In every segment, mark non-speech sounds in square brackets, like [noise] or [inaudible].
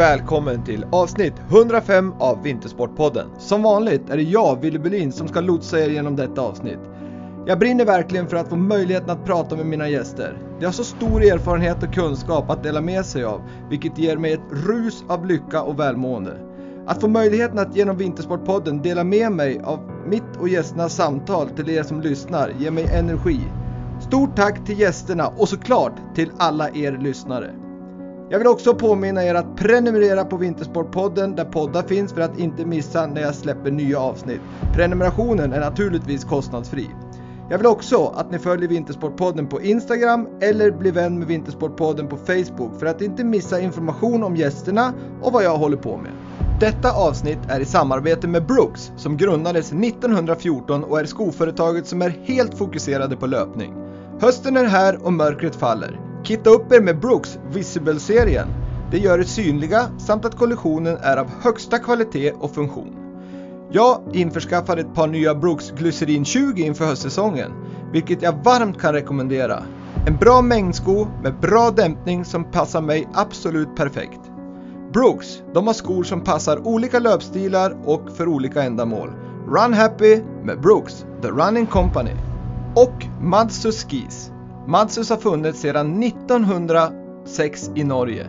Välkommen till avsnitt 105 av Vintersportpodden. Som vanligt är det jag, Willy Berlin, som ska lotsa er genom detta avsnitt. Jag brinner verkligen för att få möjligheten att prata med mina gäster. De har så stor erfarenhet och kunskap att dela med sig av, vilket ger mig ett rus av lycka och välmående. Att få möjligheten att genom Vintersportpodden dela med mig av mitt och gästernas samtal till er som lyssnar ger mig energi. Stort tack till gästerna och såklart till alla er lyssnare. Jag vill också påminna er att prenumerera på Vintersportpodden där poddar finns för att inte missa när jag släpper nya avsnitt. Prenumerationen är naturligtvis kostnadsfri. Jag vill också att ni följer Vintersportpodden på Instagram eller blir vän med Vintersportpodden på Facebook för att inte missa information om gästerna och vad jag håller på med. Detta avsnitt är i samarbete med Brooks som grundades 1914 och är skoföretaget som är helt fokuserade på löpning. Hösten är här och mörkret faller. Kitta upp er med Brooks Visible-serien. Det gör er synliga samt att kollektionen är av högsta kvalitet och funktion. Jag införskaffade ett par nya Brooks Glycerin 20 inför höstsäsongen, vilket jag varmt kan rekommendera. En bra mängdsko med bra dämpning som passar mig absolut perfekt. Brooks, de har skor som passar olika löpstilar och för olika ändamål. Run Happy med Brooks, The Running Company. Och Madsus Skis. Madsus har funnits sedan 1906 i Norge.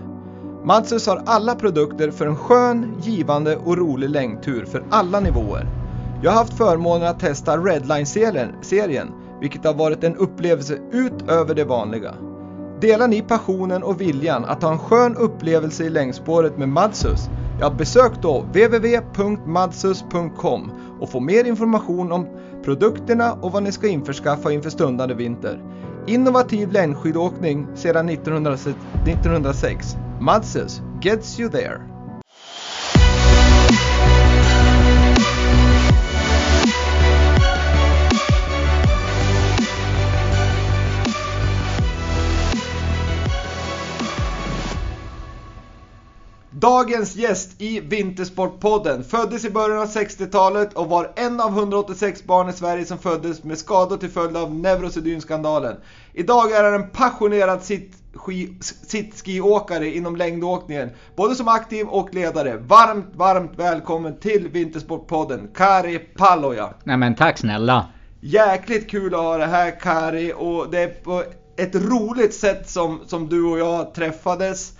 Madsus har alla produkter för en skön, givande och rolig längdtur för alla nivåer. Jag har haft förmånen att testa Redline-serien, vilket har varit en upplevelse utöver det vanliga. Delar ni passionen och viljan att ha en skön upplevelse i längdspåret med Madsus? Ja, besök då www.madsus.com och få mer information om produkterna och vad ni ska införskaffa inför stundande vinter. Innovativ längdskidåkning sedan 1906. Madses gets you there. Dagens gäst i Vintersportpodden föddes i början av 60-talet och var en av 186 barn i Sverige som föddes med skador till följd av Neurosedynskandalen. Idag är han en passionerad sittskiåkare inom längdåkningen, både som aktiv och ledare. Varmt, varmt välkommen till Vintersportpodden, Kari Paloja. Nej men tack snälla. Jäkligt kul att ha dig här Kari och det är på ett roligt sätt som, som du och jag träffades.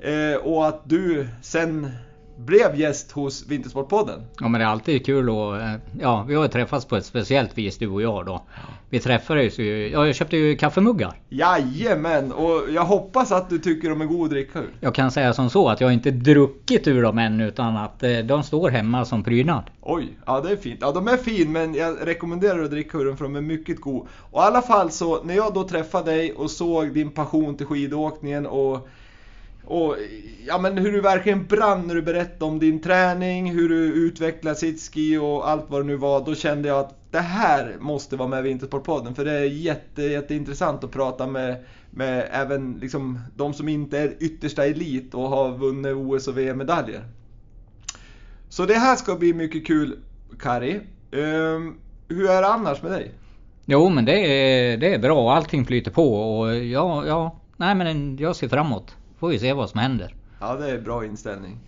Eh, och att du sen blev gäst hos Vintersportpodden. Ja men det är alltid kul och ja, vi har träffats på ett speciellt vis du och jag då. Vi träffades ju, ja jag köpte ju kaffemuggar. Jajamän, och jag hoppas att du tycker de är goda att dricka ur. Jag kan säga som så att jag inte druckit ur dem än utan att eh, de står hemma som prydnad. Oj, ja det är fint. Ja de är fin men jag rekommenderar att dricka ur dem för de är mycket goda. Och i alla fall så, när jag då träffade dig och såg din passion till skidåkningen och och ja, men hur du verkligen brann när du berättade om din träning, hur du utvecklade sitski och allt vad det nu var. Då kände jag att det här måste vara med i Vintersportpodden. För det är jätte, jätteintressant att prata med, med även liksom, de som inte är yttersta elit och har vunnit OS och VM-medaljer. Så det här ska bli mycket kul, Kari. Um, hur är det annars med dig? Jo men det är, det är bra, allting flyter på och ja, ja, nej men jag ser framåt. Får vi se vad som händer. Ja, det är bra inställning.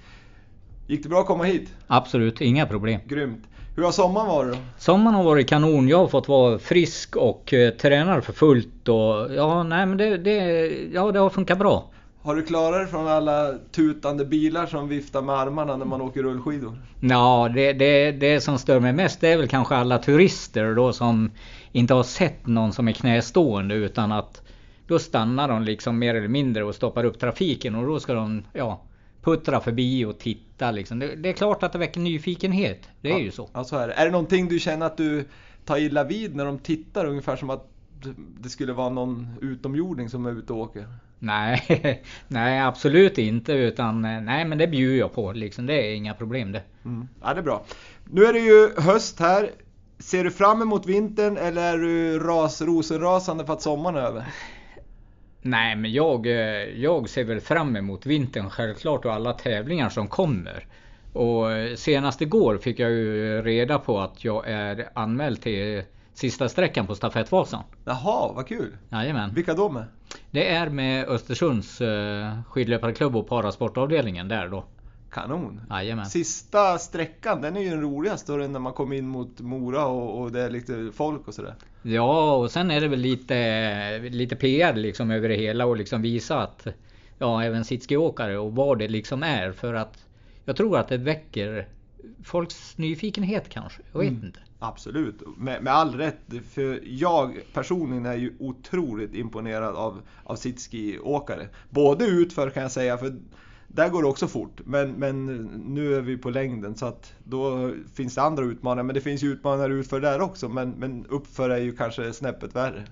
Gick det bra att komma hit? Absolut, inga problem. Grymt. Hur har sommaren varit då? Sommaren har varit kanon. Jag har fått vara frisk och eh, tränar för fullt och ja, nej men det, det, ja, det har funkat bra. Har du klarat dig från alla tutande bilar som viftar med armarna när man åker rullskidor? Ja, det, det, det som stör mig mest det är väl kanske alla turister då som inte har sett någon som är knästående utan att då stannar de liksom mer eller mindre och stoppar upp trafiken och då ska de ja, puttra förbi och titta liksom. Det, det är klart att det väcker nyfikenhet. Det är ja, ju så. Ja, så är det. Är det någonting du känner att du tar illa vid när de tittar ungefär som att det skulle vara någon utomjording som är ute och åker? Nej, [laughs] nej absolut inte utan nej men det bjuder jag på liksom. Det är inga problem det. Mm. Ja det är bra. Nu är det ju höst här. Ser du fram emot vintern eller är du ras, rosenrasande för att sommaren är över? Nej men jag, jag ser väl fram emot vintern självklart och alla tävlingar som kommer. Och senast igår fick jag ju reda på att jag är anmäld till sista sträckan på stafettvasan. Jaha, vad kul! Jajamän. Vilka då med? Det är med Östersunds eh, skidlöparklubb och parasportavdelningen där då. Kanon! Jajamän. Sista sträckan, den är ju den roligaste när man kommer in mot Mora och, och det är lite folk och sådär. Ja, och sen är det väl lite, lite PR liksom över det hela och liksom visa att ja, även sitskiåkare och vad det liksom är för att jag tror att det väcker folks nyfikenhet kanske. Jag vet Mm. inte. Absolut, med, med all rätt. För jag personligen är ju otroligt imponerad av, av sitski-åkare. Både utför kan jag säga, för där går det också fort. Men, men nu är vi på längden så att då finns det andra utmaningar. Men det finns ju utmaningar utför där också. Men, men uppför är ju kanske snäppet värre.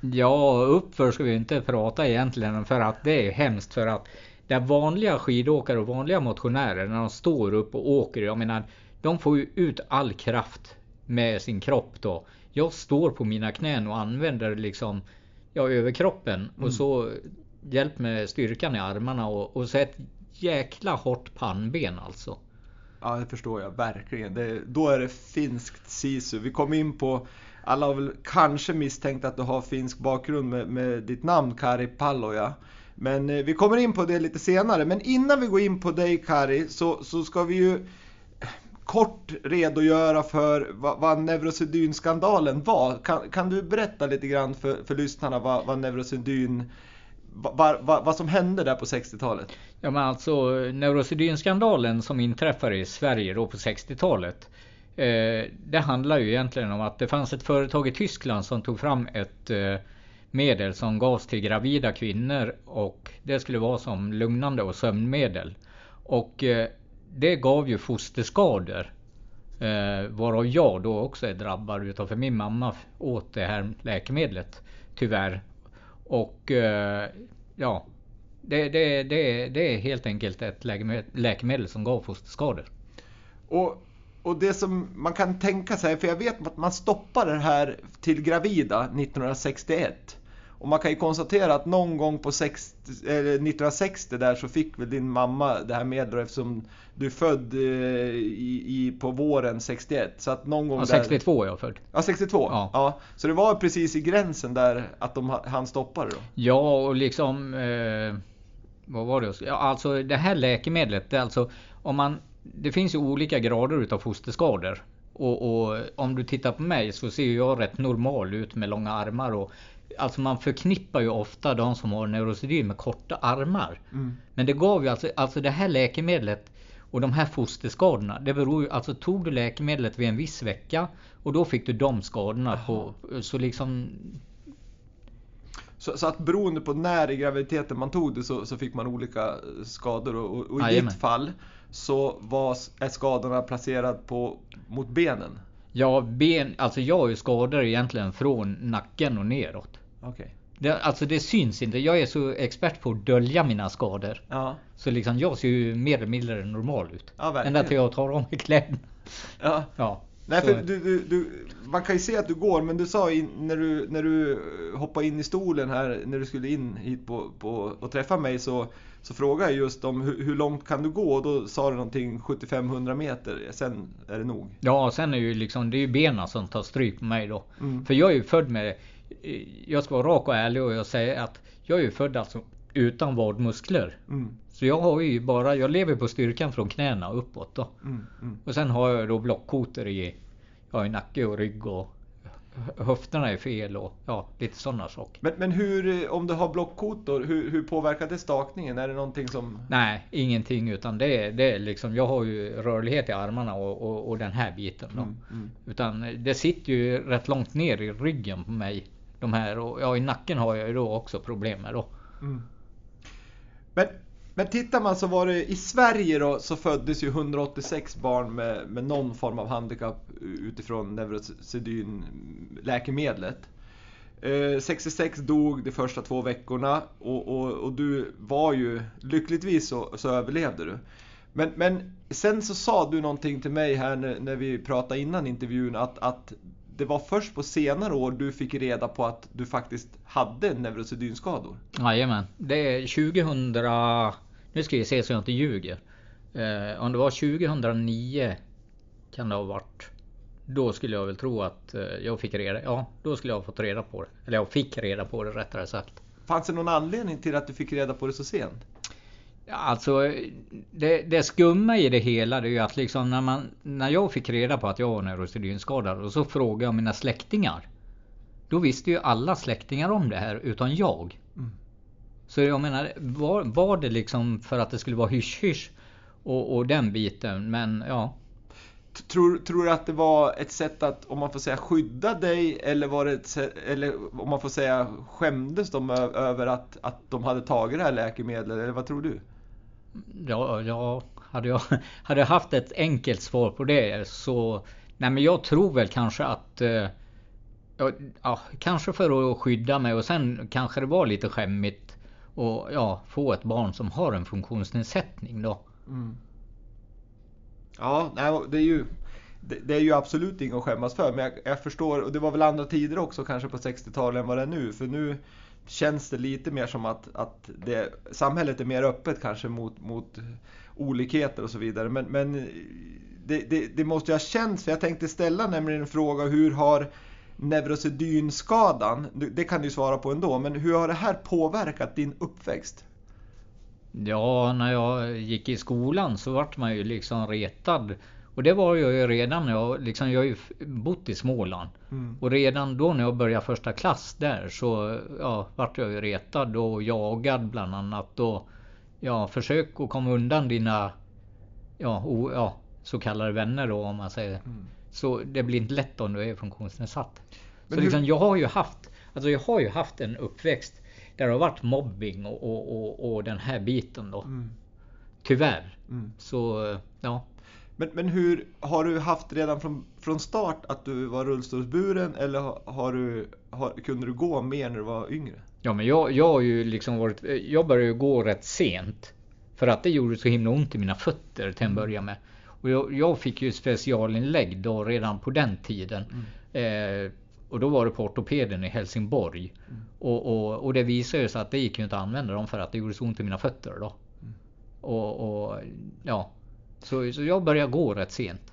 Ja, uppför ska vi inte prata egentligen för att det är hemskt för att där vanliga skidåkare och vanliga motionärer när de står upp och åker, jag menar de får ju ut all kraft med sin kropp då. Jag står på mina knän och använder liksom ja, överkroppen Mm. och så hjälp med styrkan i armarna och, och så ett jäkla hårt pannben alltså. Ja, det förstår jag verkligen. Det, då är det finskt sisu. Vi kom in på, alla har väl kanske misstänkt att du har finsk bakgrund med, med ditt namn Kari Palloja. Men eh, vi kommer in på det lite senare. Men innan vi går in på dig Kari så, så ska vi ju eh, kort redogöra för vad, vad Neurosedynskandalen var. Kan, kan du berätta lite grann för, för lyssnarna vad, vad Neurosedyn, vad, va, vad som hände där på 60-talet? Ja men alltså Neurosedynskandalen som inträffade i Sverige då på 60-talet. Eh, det handlar ju egentligen om att det fanns ett företag i Tyskland som tog fram ett eh, medel som gavs till gravida kvinnor och det skulle vara som lugnande och sömnmedel. Och eh, det gav ju fosterskador. Eh, varav jag då också är drabbad utav för min mamma åt det här läkemedlet. Tyvärr. Och eh, ja, det, det, det, det är helt enkelt ett läkemedel, läkemedel som gav fosterskador. Och, och det som man kan tänka sig, för jag vet att man stoppade det här till gravida 1961. Och man kan ju konstatera att någon gång på 60, eller 1960 där så fick väl din mamma det här medlet eftersom du är född eh, i, i, på våren 61. Så att någon gång Ja, där... 62 är jag född. Ja, 62. Ja. Ja. Så det var precis i gränsen där att de ha- hann stoppa det då. Ja och liksom eh, Vad var det? Ja, alltså det här läkemedlet det alltså om man Det finns ju olika grader utav fosterskador. Och, och om du tittar på mig så ser jag rätt normal ut med långa armar och Alltså man förknippar ju ofta de som har neurosedyn med korta armar. Mm. Men det gav ju alltså, alltså det här läkemedlet och de här fosterskadorna. Det beror ju, alltså tog du läkemedlet vid en viss vecka och då fick du de skadorna på, så liksom Så, så att beroende på när i graviditeten man tog det så, så fick man olika skador och, och, i Jajamän. ditt fall så var, är skadorna placerade på, mot benen. Ja, ben, alltså jag har ju skador egentligen från nacken och neråt. Okej. Det, alltså det syns inte. Jag är så expert på att dölja mina skador. Ja. Så liksom jag ser ju mer eller mindre normal ut. Ja. Ända till jag tar av mig kläderna. ja. Ja. Nej, för du, du, du, man kan ju se att du går, men du sa in, när, du, när du hoppade in i stolen här, när du skulle in hit på, på, och träffa mig så, så frågade jag just om hur, hur långt kan du gå? Och då sa du någonting 75-100 meter, sen är det nog. Ja, sen är ju liksom, det är ju benen som tar stryk på mig då. Mm. För jag är ju född med, jag ska vara rak och ärlig och jag säger att jag är ju född alltså utan vadmuskler. Mm, Så jag har ju bara, jag lever på styrkan från knäna uppåt då. mm, mm. Och sen har jag då blockkotor i, jag har ju nacke och rygg och höfterna är fel och ja, lite sådana saker. Men, men hur, om du har blockkotor, hur, hur påverkar det stakningen? Är det någonting som... Nej, ingenting utan det det är liksom, jag har ju rörlighet i armarna och, och, och den här biten då. Mm, mm. Utan det sitter ju rätt långt ner i ryggen på mig. De här och ja, i nacken har jag ju då också problem med då. Mm. Men, men tittar man så var det i Sverige då så föddes ju 186 barn med, med någon form av handikapp utifrån Neurosedyn läkemedlet. Eh, 66 dog de första två veckorna och, och, och du var ju lyckligtvis så, så överlevde du. Men, men sen så sa du någonting till mig här när, när vi pratade innan intervjun att, att det var först på senare år du fick reda på att du faktiskt hade neurosedynskador. Jajamän. Det är 2000... Nu ska vi se så jag inte ljuger. Eh, om det var 2009 kan det ha varit. då skulle jag väl tro att eh, jag fick reda, ja, då skulle jag ha fått reda på det. Eller jag fick reda på det rättare sagt. Fanns det någon anledning till att du fick reda på det så sent? Ja, alltså, det, det skumma i det hela det är ju att liksom när, man, när jag fick reda på att jag var neurosedynskadad och så frågade jag mina släktingar. Då visste ju alla släktingar om det här utan jag. Så jag menar, var, var det liksom för att det skulle vara hysch-hysch och, och den biten, men ja. Tror, tror du att det var ett sätt att, om man får säga, skydda dig eller var det ett eller om man får säga, skämdes de över att, att de hade tagit det här läkemedlet eller vad tror du? Ja, ja hade, jag, [laughs] hade jag haft ett enkelt svar på det så... Nej men jag tror väl kanske att... eh, ja, kanske för att skydda mig och sen kanske det var lite skämmigt och ja, få ett barn som har en funktionsnedsättning då. Mm. Ja, det är ju det, det är ju absolut inget att skämmas för men jag, jag förstår och det var väl andra tider också kanske på 60-talet än vad det är nu för nu känns det lite mer som att, att det, samhället är mer öppet kanske mot, mot olikheter och så vidare men, men det, det, det måste ju ha känts för jag tänkte ställa nämligen en fråga hur har neurosedynskadan, det kan du svara på ändå, men hur har det här påverkat din uppväxt? Ja, när jag gick i skolan så vart man ju liksom retad. Och det var jag ju redan när jag, liksom, jag har ju bott i Småland. Mm. Och redan då när jag började första klass där så ja, vart jag ju retad och jagad bland annat. Och ja, försök att komma undan dina ja, o, ja, så kallade vänner då om man säger. Mm. Så det blir inte lätt om du är funktionsnedsatt. Men så liksom, jag har ju haft Alltså jag har ju haft en uppväxt där det har varit mobbing och, och, och, och den här biten då. Mm. Tyvärr. Mm. Så ja. Men, men hur, har du haft redan från, från start att du var rullstolsburen eller har, har du, har, kunde du gå mer när du var yngre? Ja men jag, jag har ju liksom varit Jag började ju gå rätt sent. För att det gjorde så himla ont i mina fötter till en början med. Och jag, jag fick ju specialinlägg då redan på den tiden. Eh, och då var det på ortopeden i Helsingborg. Och, och, och det visade ju sig att det gick ju inte att använda dem för att det gjorde så ont i mina fötter då. Och, och ja. Så, så jag började gå rätt sent.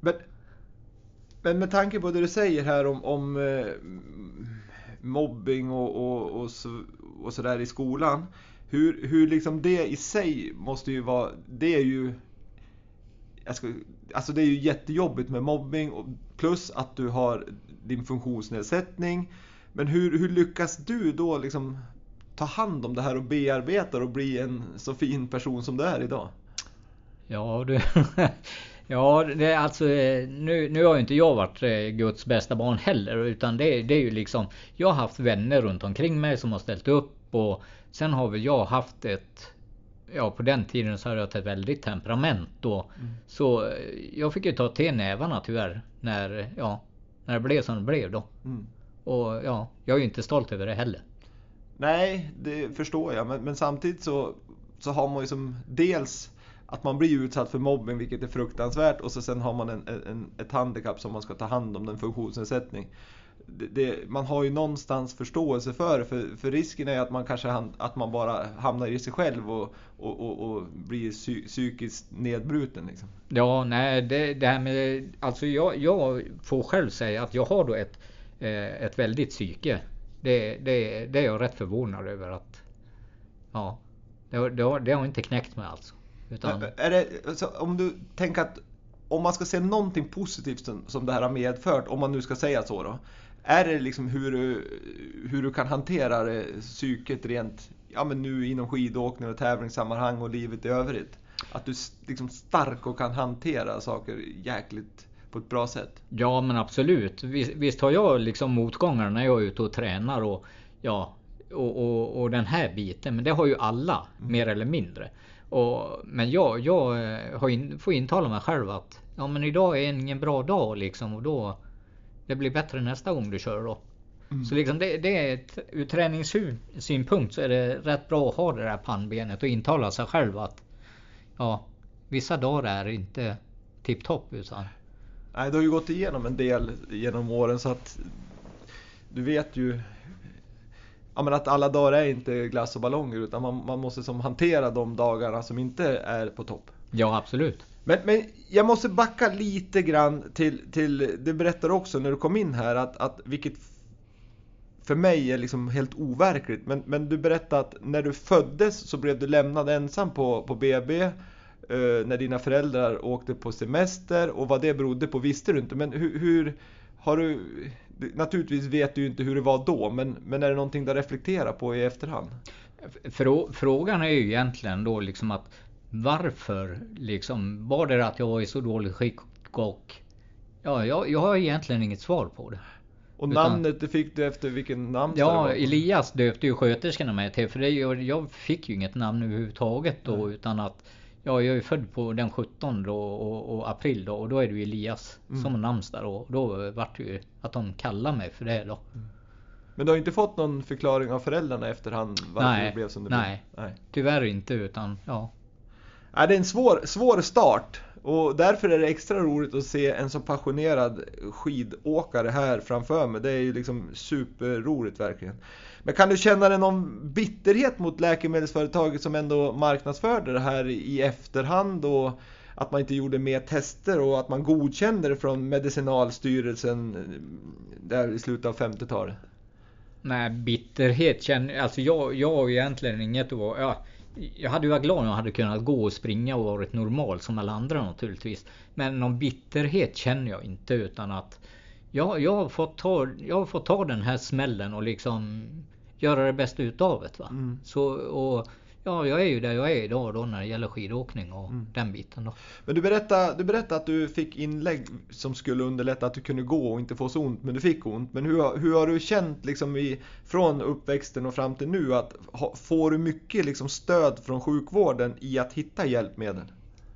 Men, men med tanke på det du säger här om, om eh, mobbing och, och, och, så, och sådär i skolan. Hur, hur liksom det i sig måste ju vara, det är ju ska, alltså det är ju jättejobbigt med mobbing och plus att du har din funktionsnedsättning. Men hur, hur lyckas du då liksom ta hand om det här och bearbeta och bli en så fin person som du är idag? Ja du. [laughs] Ja det är alltså nu, nu har ju inte jag varit eh, Guds bästa barn heller utan det, det är ju liksom Jag har haft vänner runt omkring mig som har ställt upp och Sen har väl jag haft ett Ja på den tiden så hade jag ett väldigt temperament då Så eh, jag fick ju ta till nävarna tyvärr när ja När det blev som det blev då Mm. Och ja Jag är ju inte stolt över det heller Nej, det förstår jag. Men, men samtidigt så, så har man ju som dels att man blir utsatt för mobbing, vilket är fruktansvärt. Och så sen har man en, en, ett handikapp som man ska ta hand om, en funktionsnedsättning. Det, det, man har ju någonstans förståelse för för, för risken är att man kanske han, att man bara hamnar i sig själv och, och, och, och blir psy, psykiskt nedbruten. Liksom. Ja, nej, det, det här med... Alltså jag, jag får själv säga att jag har då ett, eh, ett väldigt psyke. Det, det, det är jag rätt förvånad över att... Ja. Det, har- det, har, det har inte knäckt mig alltså. Utan, Men Är det, alltså, om du tänker att om man ska se någonting positivt som, som det här har medfört, om man nu ska säga så då. Är det liksom hur du, hur du kan hantera det, psyket rent, ja men nu inom skidåkning och tävlingssammanhang och livet i övrigt? Att du liksom stark och kan hantera saker jäkligt på ett bra sätt? Ja men absolut. Visst, visst har jag liksom motgångar när jag är ute och tränar och ja och, och, och den här biten. Men det har ju alla mer eller mindre. Och, men jag, jag eh, in, får intala mig själv att ja men idag är ingen bra dag liksom och då det blir bättre nästa gång du kör då. Så liksom det, det är ett, ur träningssynpunkt så är det rätt bra att ha det där pannbenet och intala sig själv att ja vissa dagar är inte tipptopp utan Nej, du har ju gått igenom en del genom åren så att du vet ju ja, men att alla dagar är inte glass och ballonger utan man, man måste som hantera de dagarna som inte är på topp. Ja, absolut. Men, men jag måste backa lite grann till, till du berättade också när du kom in här att, att vilket för mig är liksom helt overkligt. Men, men du berättade att när du föddes så blev du lämnad ensam på, på BB eh, när dina föräldrar åkte på semester och vad det berodde på visste du inte. Men hur, hur har du, naturligtvis vet du inte hur det var då, men, men är det någonting du reflekterar på i efterhand? Frå, frågan är ju egentligen då liksom att varför liksom var det att jag var i så dåligt skick och ja, jag, jag har egentligen inget svar på det. Och Utan, namnet det fick du efter vilken namn? Ja, Elias döpte ju sköterskorna mig till. För det, jag, jag fick ju inget namn överhuvudtaget då mm. utan att Ja, jag är född på den 17 då, och, och, april då och då är det ju Elias mm. som namnsdag och då vart det ju att de kallar mig för det då. Mm. Men du har inte fått någon förklaring av föräldrarna efterhand varför nej, det blev som det nej, blev? Nej, tyvärr inte utan ja. Ja, det är en svår, svår start och därför är det extra roligt att se en så passionerad skidåkare här framför mig. Det är ju liksom superroligt verkligen. Men kan du känna dig någon bitterhet mot läkemedelsföretaget som ändå marknadsförde det här i efterhand och att man inte gjorde mer tester och att man godkände det från Medicinalstyrelsen eh, där i slutet av 50-talet? Nej, bitterhet känner alltså jag, jag har egentligen inget att vara... Ja, jag hade ju varit glad om jag hade kunnat gå och springa och varit normal som alla andra naturligtvis. Men någon bitterhet känner jag inte utan att jag, jag, har, fått ta, jag har fått ta den här smällen och liksom göra det bästa utav det. Va? Mm. Så, och, ja, jag är ju där jag är idag då när det gäller skidåkning och mm. den biten. Då. Men du berättade, du berättade att du fick inlägg som skulle underlätta att du kunde gå och inte få så ont, men du fick ont. Men hur, hur har du känt liksom i, från uppväxten och fram till nu? att Får du mycket liksom stöd från sjukvården i att hitta hjälpmedel?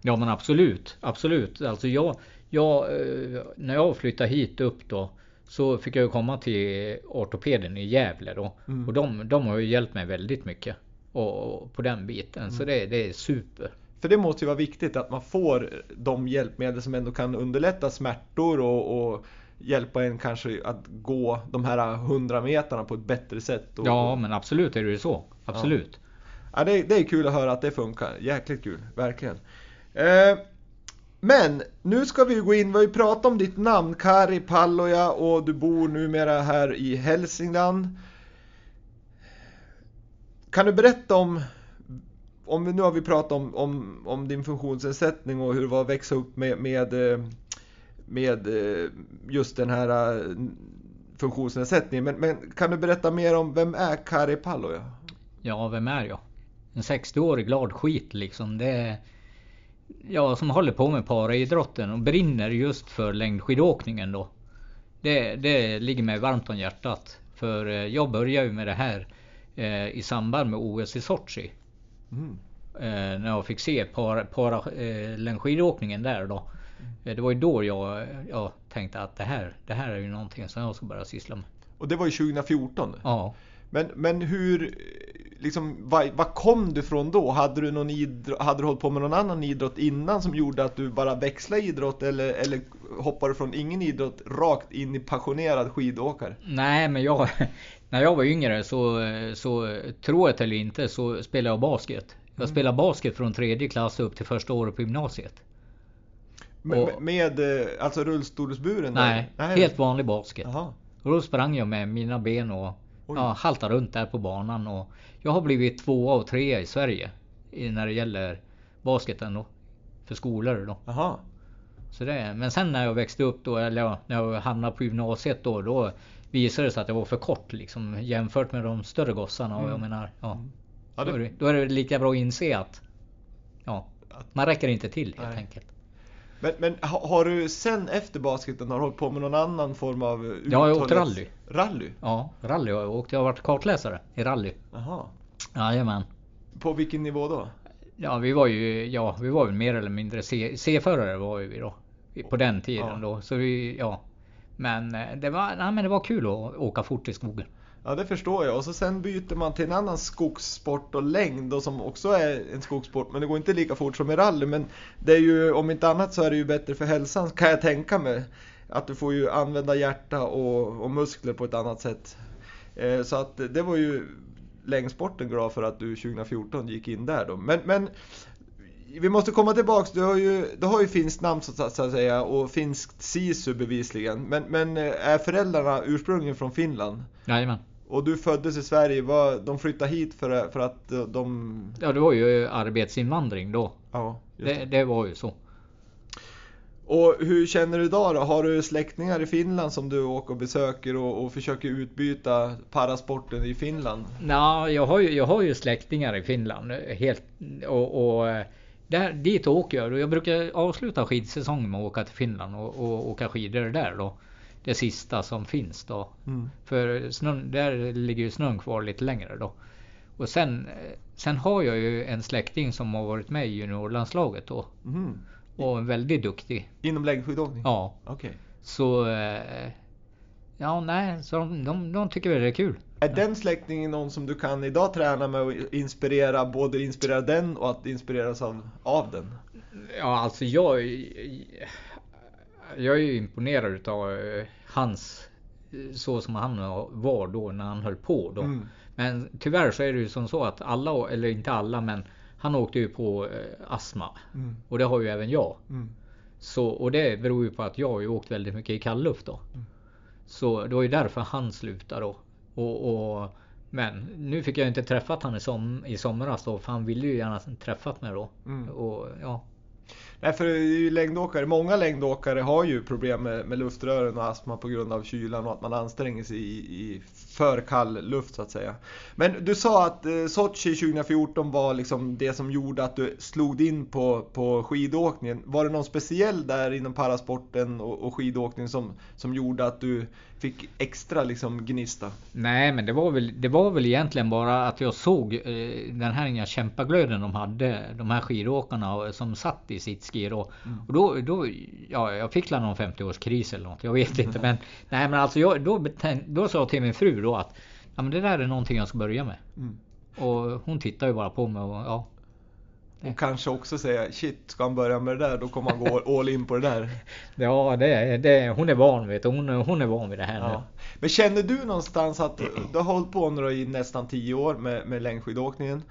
Ja men absolut, absolut. Alltså jag, jag, eh, när jag flyttade hit upp då så fick jag komma till ortopeden i Gävle då. Mm. Och de, de har ju hjälpt mig väldigt mycket. Och, på den biten. Mm. Så det, det är super. För det måste ju vara viktigt att man får de hjälpmedel som ändå kan underlätta smärtor och, och hjälpa en kanske att gå de här hundra meterna på ett bättre sätt. Och, ja men absolut är det ju så. Absolut. Ja. ja det, det, är kul att höra att det funkar. Jäkligt kul, verkligen. Eh, men nu ska vi gå in, vi har ju pratat om ditt namn, Kari Palloja och du bor numera här i Hälsingland. Kan du berätta om, om nu har vi pratat om, om, om din funktionsnedsättning och hur det var att växa upp med, med, eh, med eh, just den här eh, funktionsnedsättningen. Men, men kan du berätta mer om vem är Kari Palloja? Ja, vem är jag? En 60-årig glad skit liksom. Det är ja, som håller på med paraidrotten och brinner just för längdskidåkningen då. Det, det ligger mig varmt om hjärtat. För jag började ju med det här eh, i samband med OS i Sochi. Mm. Eh, när jag fick se para, para, eh, där då. Mm. Det var ju då jag, jag tänkte att det här, det här är ju någonting som jag ska börja syssla med. Och det var ju 2014? Ja. Men, men hur, liksom, vad, vad kom du från då? Hade du, någon idrott, hade du hållit på med någon annan idrott innan som gjorde att du bara växlade idrott eller, eller hoppade du från ingen idrott rakt in i passionerad skidåkare? Nej, men jag, när jag var yngre så, så tror jag eller inte så spelade jag basket. Jag mm. spelade basket från tredje klass upp till första året på gymnasiet. Med, och, med alltså rullstolsburen? Nej, nej, helt vanlig basket. Aha. Och då sprang jag med mina ben och ja, haltar runt där på banan. Och jag har blivit tvåa och trea i Sverige när det gäller basketen då. För skolor då. Aha. Så det, men sen när jag växte upp då, eller när jag hamnade på gymnasiet då, då visade det sig att jag var för kort liksom jämfört med de större gossarna. Och jag mm. menar, ja. Mm. ja det... Då, är det, då är det lika bra att inse att ja, man räcker inte till helt Nej. enkelt. Men, men har du sen efter basketen har du hållit på med någon annan form av uthållighet? Ja, jag har åkt rally. Rally? Ja, rally har jag åkt. Jag har varit kartläsare i rally. Jaha. Jajamän. På vilken nivå då? Ja, vi var ju, ja, vi var ju mer eller mindre C-förare var ju vi då. På den tiden ja. då. Så vi, ja. Men eh, det var, nej, men det var kul att åka fort i skogen. Ja det förstår jag. Och så sen byter man till en annan skogssport och längd och som också är en skogssport. Men det går inte lika fort som i rally. Men det är ju om inte annat så är det ju bättre för hälsan kan jag tänka mig. Att du får ju använda hjärta och, och muskler på ett annat sätt. Eh, så att det var ju längdsporten glad för att du 2014 gick in där då. Men, men vi måste komma tillbaks, du har ju, du har ju finskt namn så att säga och finskt sisu bevisligen. Men, men eh, är föräldrarna ursprungligen från Finland? Jajamän. Och du föddes i Sverige, var, de flyttade hit för, för att de... Ja det var ju arbetsinvandring då. Ja, det, det var ju så. Och hur känner du idag då? Har du släktingar i Finland som du åker och besöker och, och försöker utbyta parasporten i Finland? Nej, jag har ju, jag har ju släktingar i Finland. Helt, och, och där, dit åker jag. Jag brukar avsluta skidsäsongen med att åka till Finland och, och åka skidor där då. Det sista som finns då. Mm. För snön, där ligger ju snön kvar lite längre då. Och sen, sen har jag ju en släkting som har varit med i juniorlandslaget då. Mm. Och väldigt duktig. Inom längdskidåkning? Ja. Okay. Så... Eh, ja, nej, så de, de, de tycker väl det är kul. Är den släktingen någon som du kan idag träna med och inspirera, både inspirera den och att inspireras av, av den? Ja, alltså jag... Jag är ju imponerad utav eh, hans... Så som han var då när han höll på då. Mm. Men tyvärr så är det ju som så att alla, eller inte alla men han åkte ju på eh, astma. Mm. Och det har ju även jag. Mm. Så, och det beror ju på att jag har ju åkt väldigt mycket i kallluft då. Så det var ju därför han slutade då. Och, och, men nu fick jag inte träffat han i, som, i somras då. För han ville ju gärna träffat mig då. Mm. Och, ja, Nej, för ju längdåkare, många längdåkare har ju problem med, med luftrören och astma på grund av kylan och att man anstränger sig i, i för kall luft så att säga. Men du sa att eh, Sochi 2014 var liksom det som gjorde att du slog in på, på skidåkningen. Var det någon speciell där inom parasporten och, och skidåkningen som, som gjorde att du fick extra liksom gnista? Nej, men det var väl, det var väl egentligen bara att jag såg eh, den här inga kämpaglöden de hade. De här skidåkarna som satt i sitt ski då. Mm. Och då, då, ja, jag fick någon 50-årskris eller något. Jag vet inte. Men, [laughs] nej, men alltså jag, då, då sa jag till min fru då att ja, men det där är någonting jag ska börja med. Mm. Och hon tittar ju bara på mig och ja, och kanske också säga shit, ska han börja med det där då kommer han gå all in på det där. [laughs] Ja, det, det, hon är van vid det. Hon, hon är van vid det här ja. nu. Men känner du någonstans att du har hållit på nu i nästan 10 år med, med längdskidåkningen.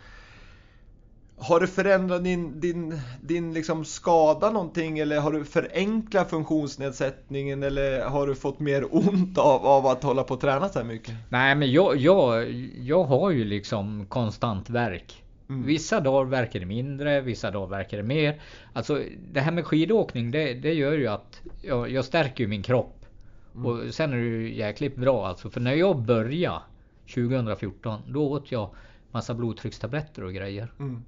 Har du förändrat din, din, din liksom skada någonting eller har du förenklat funktionsnedsättningen eller har du fått mer ont av, av att hålla på och träna så här mycket? Nej men jag, jag, jag har ju liksom konstant verk. Mm. Vissa dagar verkar det mindre, vissa dagar verkar det mer. Alltså det här med skidåkning det, det gör ju att jag, jag stärker min kropp. Mm. Och sen är det ju jäkligt bra alltså. För när jag började 2014 då åt jag massa blodtryckstabletter och grejer. Mm.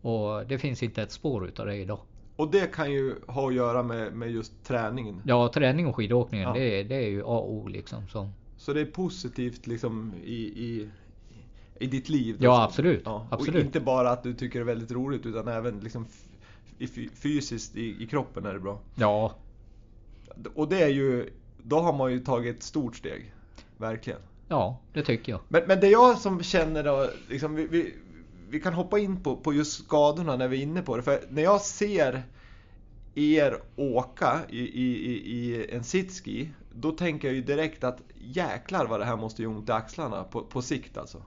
Och det finns inte ett spår utav det idag. Och det kan ju ha att göra med, med just träningen? Ja, träning och skidåkningen ja. det, det är ju A och O liksom. Så. så det är positivt liksom i, i i ditt liv. Ja, absolut. Ja. absolut. Och inte bara att du tycker det är väldigt roligt utan även liksom fysiskt i, i kroppen är det bra. Ja. Och det är ju, då har man ju tagit ett stort steg. Verkligen. Ja, det tycker jag. Men, men det jag som känner då, liksom, vi, vi, vi kan hoppa in på, på just skadorna när vi är inne på det. För när jag ser er åka i, i, i en sitski, då tänker jag ju direkt att jäklar vad det här måste göra ont i axlarna på, på sikt alltså.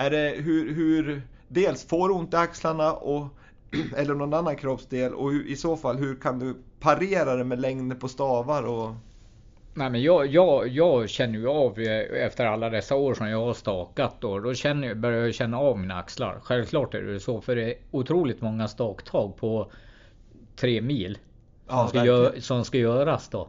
Är det hur, hur dels får du ont i axlarna och, [clears throat] eller någon annan kroppsdel och hur, i så fall hur kan du parera det med längden på stavar och Nej men jag, jag, jag känner ju av efter alla dessa år som jag har stakat då. Då känner, börjar jag känna av mina axlar. Självklart är det så för det är otroligt många staktag på tre mil. Som, ja, ska, gör, som ska göras då.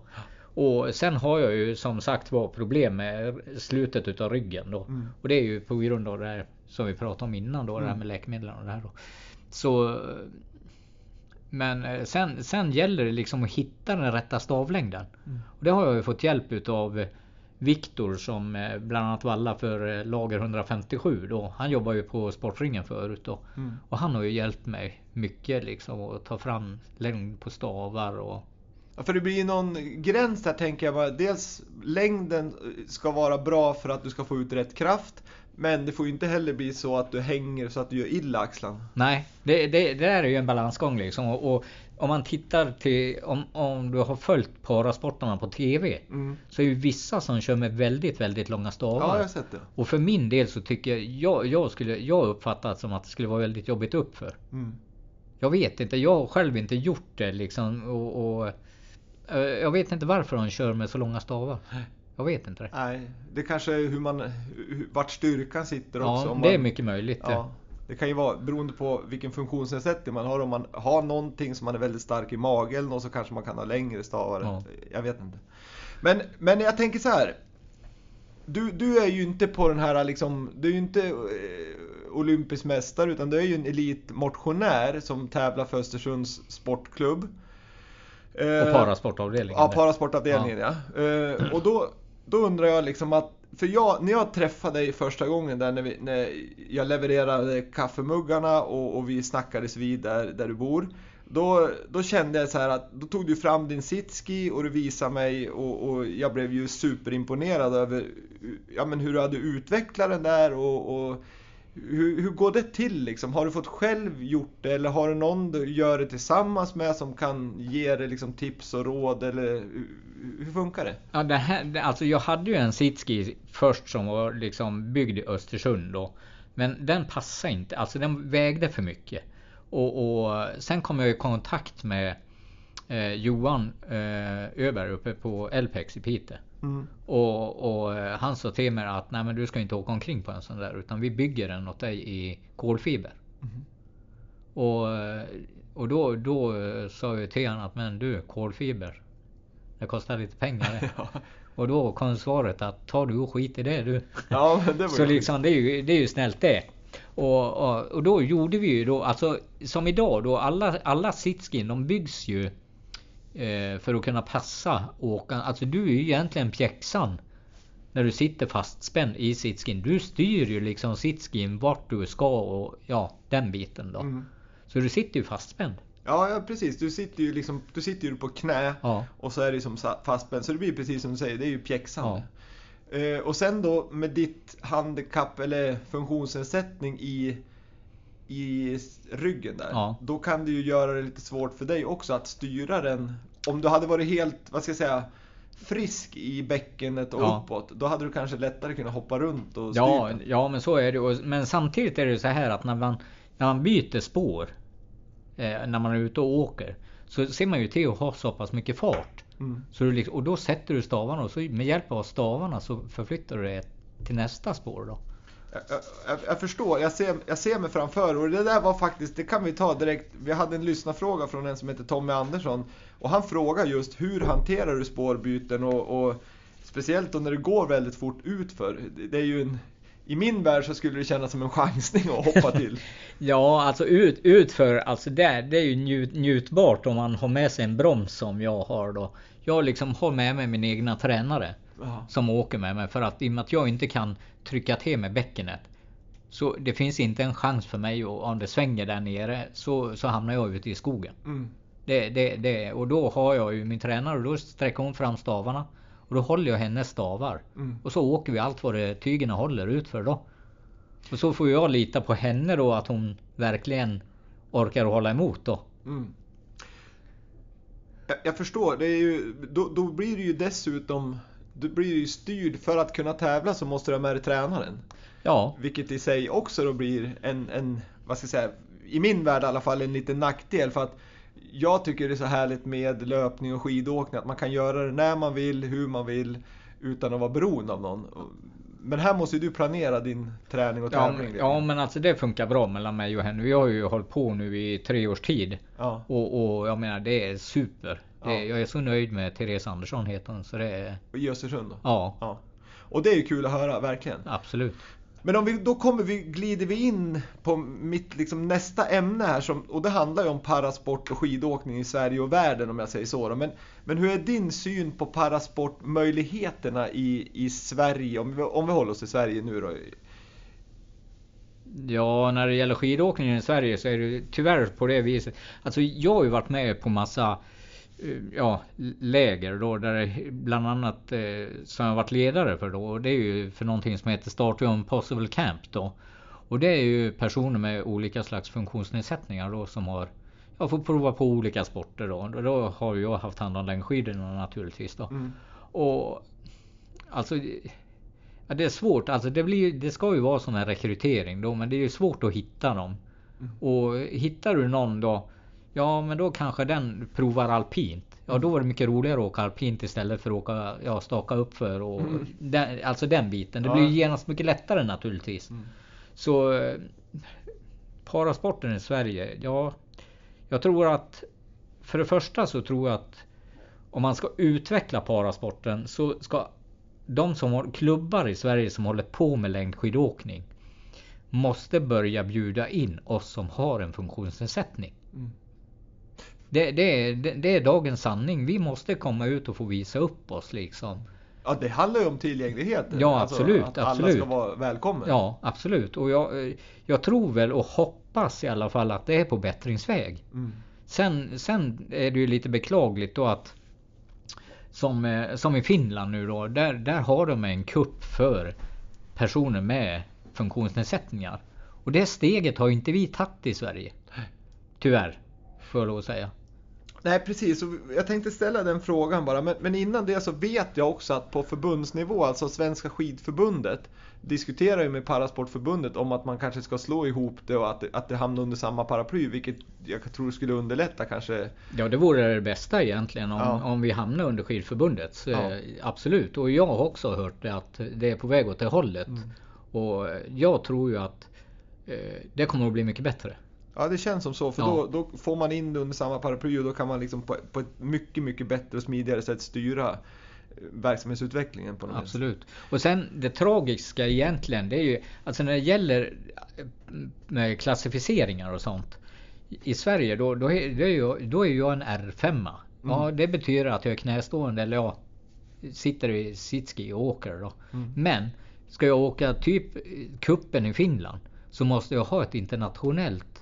Och sen har jag ju som sagt var problem med slutet utav ryggen då. Mm. Och det är ju på grund av det här som vi pratade om innan då, mm. det här mm. med läkemedel och det här då. Så men eh, sen, sen gäller det liksom att hitta den rätta stavlängden. Mm. Och det har jag ju fått hjälp utav Viktor som eh, bland annat vallar för eh, lager 157 då. Han jobbar ju på Sportringen förut då. Mm. Och han har ju hjälpt mig mycket liksom att ta fram längd på stavar och för det blir ju någon gräns där tänker jag. Bara. Dels längden ska vara bra för att du ska få ut rätt kraft. Men det får ju inte heller bli så att du hänger så att du gör illa axlarna. Nej, det, det, det är ju en balansgång liksom. Och, och, om man tittar till, om, om du har följt parasportarna på TV. Mm. Så är ju vissa som kör med väldigt, väldigt långa stavar. Ja, jag har sett det. Och för min del så tycker jag, jag, jag skulle, jag uppfattat som att det skulle vara väldigt jobbigt uppför. Mm. Jag vet inte, jag har själv inte gjort det liksom och, och jag vet inte varför de kör med så långa stavar. Jag vet inte det. Nej, det kanske är hur man, vart styrkan sitter också. Ja, det är mycket möjligt. Ja, det kan ju vara beroende på vilken funktionsnedsättning man har. Om man har någonting som man är väldigt stark i magen och så kanske man kan ha längre stavar. Ja. Jag vet inte. Men, men jag tänker så här. Du, du är ju inte på den här liksom, du är ju inte eh, olympisk mästare utan du är ju en elitmotionär som tävlar för Östersunds sportklubb. Och Eh, parasportavdelningen. Ja, parasportavdelningen ja. Eh, och då, då undrar jag liksom att, för jag, när jag träffade dig första gången där när, vi, när jag levererade kaffemuggarna och, och vi snackades vid där, där du bor. Då, då kände jag så här att, då tog du fram din sitski och du visade mig och, och jag blev ju superimponerad över ja, men hur du hade utvecklat den där och, och hur, hur går det till liksom? Har du fått själv gjort det eller har du någon du gör det tillsammans med som kan ge dig liksom tips och råd eller hur, hur funkar det? Ja, det här, det- alltså jag hade ju en sitski först som var liksom byggd i Östersund då. Men den passade inte, alltså den vägde för mycket. Och, och sen kom jag i kontakt med eh, Johan eh, Öberg uppe på Elpex i Piteå. Mm. Och, och eh, han sa till mig att nej men du ska inte åka omkring på en sån där utan vi bygger den åt dig i kolfiber. Mhm. Och, eh, och då, då eh, sa jag till honom att men du kolfiber. Det kostar lite pengar det. [laughs] Ja. Och då kom svaret att tar du och skit i det du. ja, det Så liksom det är ju, det är ju snällt det. Och, och, och då gjorde vi ju då, alltså som idag då, alla, alla sitskin de byggs ju för att kunna passa åkaren. Alltså du är ju egentligen pjäxan. När du sitter fastspänd i sitskin. Du styr ju liksom sitskin vart du ska och ja, den biten då. Mm. Så du sitter ju fastspänd. Ja, ja, precis. Du sitter ju liksom, du sitter ju på knä Ja. och så är det som fastspänd. Så det blir precis som du säger, det är ju pjäxan. Ja. Eh, och sen då med ditt handikapp eller funktionsnedsättning i, i ryggen där. Ja. Då kan det ju göra det lite svårt för dig också att styra den. Om du hade varit helt, vad ska jag säga, frisk i bäckenet och Ja. uppåt. Då hade du kanske lättare kunnat hoppa runt och Ja, styra. ja men så är det. Men samtidigt är det så här att när man, när man byter spår. Eh, när man är ute och åker. Så ser man ju till att ha så pass mycket fart. Mm. Så du liksom, och då sätter du stavarna och så med hjälp av stavarna så förflyttar du det till nästa spår då. Jag, jag, jag förstår, jag ser, jag ser mig framför och det där var faktiskt, det kan vi ta direkt. Vi hade en lyssnarfråga från en som heter Tommy Andersson och han frågar just hur hanterar du spårbyten och, och speciellt då när det går väldigt fort utför. Det, är ju en, I min värld så skulle det kännas som en chansning att hoppa till. [laughs] Ja, alltså ut, utför, alltså det, det är ju njut, njutbart om man har med sig en broms som jag har då. Jag liksom har med mig min egna tränare. Ja. som åker med mig för att i och med att jag inte kan trycka till med bäckenet så det finns inte en chans för mig och om det svänger där nere så, så hamnar jag ute i skogen. Mm. Det, det, det, och då har jag ju min tränare och då sträcker hon fram stavarna och då håller jag hennes stavar. Mm. Och så åker vi allt vad det tygerna håller utför då. Och så får jag lita på henne då att hon verkligen orkar hålla emot då. Mm. Jag, jag förstår, det är ju, då, då blir det ju dessutom du blir ju styrd för att kunna tävla så måste du ha med dig tränaren. Ja, Vilket i sig också då blir en, en, vad ska jag säga, i min värld i alla fall en liten nackdel för att jag tycker det är så härligt med löpning och skidåkning att man kan göra det när man vill, hur man vill utan att vara beroende av någon. Men här måste ju du planera din träning och ja, tävling. men- ja men alltså det funkar bra mellan mig och henne. Vi har ju hållit på nu i tre års tid. Ja. Och, och jag menar det är super. Det, Ja. Jag är så nöjd med Therese Andersson heter hon. Så det är, I Östersund ja, Ja. Och det är ju kul att höra, verkligen. absolut. Men om vi, då kommer vi, glider vi in på mitt liksom, nästa ämne här som, och det handlar ju om parasport och skidåkning i Sverige och världen om jag säger så. Då. Men, men hur är din syn på parasportmöjligheterna i, i Sverige, om vi, om vi håller oss till Sverige nu då? Ja, när det gäller skidåkningen i Sverige så är det tyvärr på det viset. Alltså jag har ju varit med på massa ja, läger då där bland annat eh, som jag varit ledare för då. Och det är ju för någonting som heter Start Possible Camp då. Och det är ju personer med olika slags funktionsnedsättningar då som har jag får prova på olika sporter då. Och Då har jag haft hand om längdskidorna naturligtvis då. Mm. Och alltså ja, det är svårt. Alltså det, blir, det ska ju vara sån här rekrytering då, men det är ju svårt att hitta dem. Och hittar du någon då, ja men då kanske den provar alpint. Ja då var det mycket roligare att åka alpint istället för att åka, ja, staka upp för och den, Alltså den biten. Det Ja. blir ju genast mycket lättare naturligtvis. Så eh, parasporten i Sverige, ja. Jag tror att för det första så tror jag att om man ska utveckla parasporten så ska de som har klubbar i Sverige som håller på med längdskidåkning måste börja bjuda in oss som har en funktionsnedsättning. Mm. Det, det, är, det, det är dagens sanning. Vi måste komma ut och få visa upp oss liksom. Ja, det handlar ju om tillgänglighet. Ja, absolut, Att alla absolut. ska vara välkomna. Ja, absolut. Och jag, jag tror väl och hoppas i alla fall att det är på bättringsväg. Mm. Sen, sen är det ju lite beklagligt då att som, som i Finland nu då, där, där har de en kupp för personer med funktionsnedsättningar. Och det steget har ju inte vi tagit i Sverige. Tyvärr, får jag lov att säga. Nej precis, jag tänkte ställa den frågan bara. Men, men innan det så vet jag också att på förbundsnivå, alltså Svenska skidförbundet, diskuterar ju med Parasportförbundet om att man kanske ska slå ihop det och att det, att det hamnar under samma paraply. Vilket jag tror skulle underlätta kanske. Ja, det vore det bästa egentligen om, Ja. om vi hamnar under skidförbundet. Ja. eh, Absolut, och jag har också hört att det är på väg åt det hållet. Mm. Och jag tror ju att eh, det kommer att bli mycket bättre. Ja det känns som så, för Ja. då, då får man in det under samma paraply och då kan man liksom på, på ett mycket, mycket bättre och smidigare sätt styra eh, verksamhetsutvecklingen på något vis. Absolut. Och sen det tragiska egentligen det är ju alltså när det gäller eh, klassificeringar och sånt. I Sverige då, då, är, det ju, då är jag en R5. Ja det betyder att jag är knästående eller ja sitter i sitski och åker då. Mm. Men ska jag åka typ kuppen i Finland så måste jag ha ett internationellt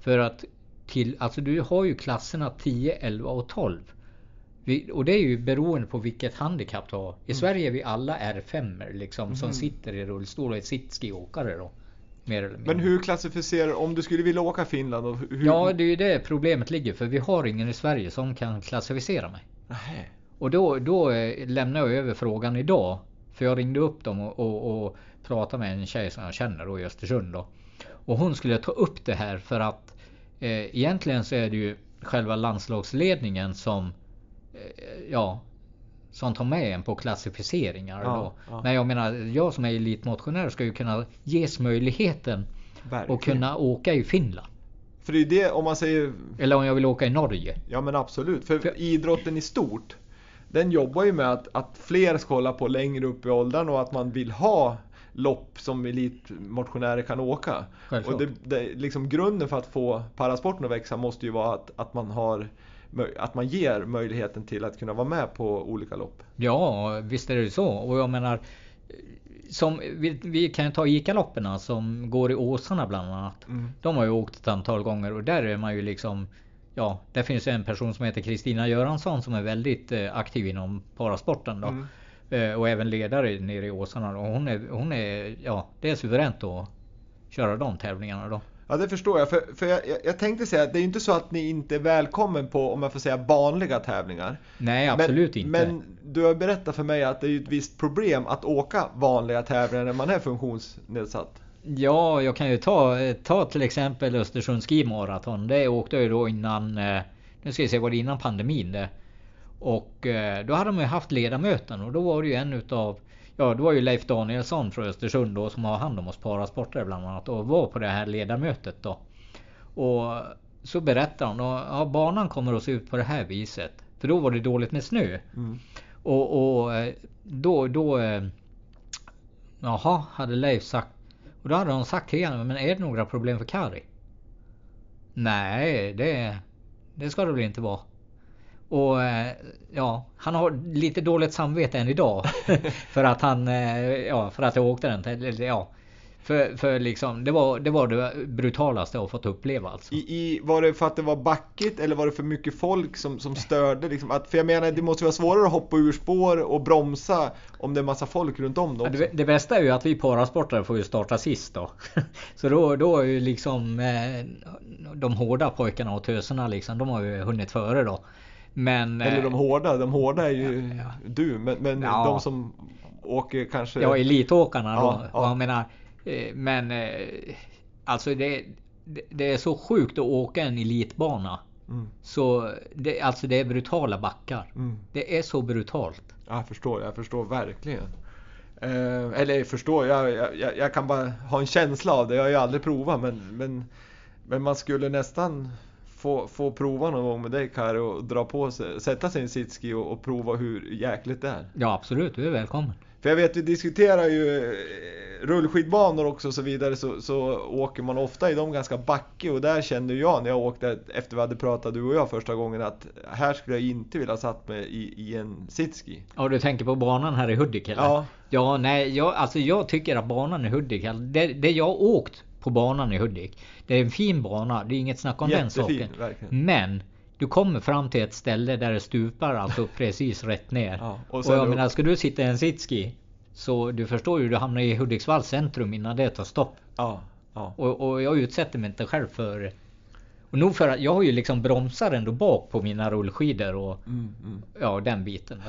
för att till, alltså du har ju klasserna 10, 11 och 12. Vi, och det är ju beroende på vilket handikapp du har. I Sverige är vi alla R5 liksom som sitter i rullstol och är sitskiåkare då. Mer eller mindre. Men hur klassificerar, om du skulle vilja åka Finland och hur? Ja det är ju det problemet ligger för vi har ingen i Sverige som kan klassificera mig. Nähä. Och då, då eh, lämnar jag över frågan idag. För jag ringde upp dem och, och, och pratade med en tjej som jag känner då i Östersund då. Och hon skulle ta upp det här för att eh, egentligen så är det ju själva landslagsledningen som eh, ja som tar med en på klassificeringar Ja, då. ja. Men jag menar, jag som är elitmotionär ska ju kunna ges möjligheten Verkligen. att kunna åka i Finland. För det är det, om man säger, Eller om jag vill åka i Norge. ja men absolut. För, För- idrotten i stort, den jobbar ju med att, att fler ska hålla på längre upp i åldern och att man vill ha lopp som elitmotionärer kan åka. Självklart. Och det, det, liksom grunden för att få parasporten att växa måste ju vara att, att man har att man ger möjligheten till att kunna vara med på olika lopp. Ja, visst är det så. Och jag menar som, vi, vi kan ta ICA-lopperna som går i Åsarna bland annat. Mm. De har ju åkt ett antal gånger och där är man ju liksom Ja, där finns en person som heter Kristina Göransson som är väldigt eh, aktiv inom parasporten då. Mm. Eh, och även ledare nere i Åsarna. Och hon är, hon är, ja det är suveränt att köra de tävlingarna då. Ja det förstår jag. För, för jag, jag, tänkte säga att det är ju inte så att ni inte är välkommen på, om jag får säga, vanliga tävlingar. Nej absolut men, inte. Men du har berättat för mig att det är ett visst problem att åka vanliga tävlingar när man är funktionsnedsatt. Ja, jag kan ju ta, ta till exempel Östersund Ski Marathon. Det åkte jag ju då innan, eh, nu ska vi se, var det innan pandemin det? Och eh, då hade de ju haft ledamöten och då var det ju en utav Ja, det var ju Leif Danielsson från Östersund då som har hand om oss parasportare bland annat och var på det här ledamötet då. Och så berättade han, och, ja banan kommer att se ut på det här viset. För då var det dåligt med snö. Mm. Och, och eh, då, då eh, Jaha, hade Leif sagt. Och då hade de sagt till honom, men är det några problem för Kari? Nej, det, det ska det väl inte vara. Och eh, ja, han har lite dåligt samvete än idag. [laughs] för att han, eh, ja, för att jag åkte den. Ja, för, för liksom, det var, det var det brutalaste jag fått uppleva alltså. I, i, var det för att det var backigt eller var det för mycket folk som, som störde? Liksom? Att, för jag menar, det måste vara svårare att hoppa ur spår och bromsa om det är massa folk runt om också. det, det bästa är ju att vi parasportare får ju starta sist då. [laughs] Så då, då är ju liksom eh, de hårda pojkarna och töserna liksom, de har ju hunnit före då. Men... Eller de eh, hårda, de hårda är ju du, men, men Ja. de som åker kanske... Ja, elitåkarna då. Ja, ja. Menar, eh, men eh, alltså det, det, det är så sjukt att åka en elitbana. Mm. Så det, alltså det är brutala backar. Mm. Det är så brutalt. Jag förstår, jag förstår verkligen. Eh, eller förstår, jag, jag, jag kan bara ha en känsla av det. Jag har ju aldrig provat men, men, men man skulle nästan få, få prova någon gång med dig Kari och dra på sig, sätta sig i en sitski och, och prova hur jäkligt det är. Ja absolut, du är välkommen. För jag vet vi diskuterar ju eh, rullskidbanor också och så vidare så, så åker man ofta i dem ganska backig och där kände jag när jag åkte efter vi hade pratat du och jag första gången att här skulle jag inte vilja satt mig i, i en sitski. Ja du tänker på banan här i Hudik eller? Ja. Ja nej, jag, alltså jag tycker att banan i Hudik, det, det jag åkt på banan i Hudik. Det är en fin bana, det är inget snack om den Jättefin, saken. verkligen. Men du kommer fram till ett ställe där det stupar alltså [laughs] precis rätt ner. Ja, och och, jag upp. menar, ska du sitta i en sitski så du förstår ju, du hamnar i Hudiksvalls centrum innan det tar stopp. Ja, ja. Och, och jag utsätter mig inte själv för... Och nog för att jag har ju liksom bromsar ändå bak på mina rullskidor och Mm, mm. ja den biten.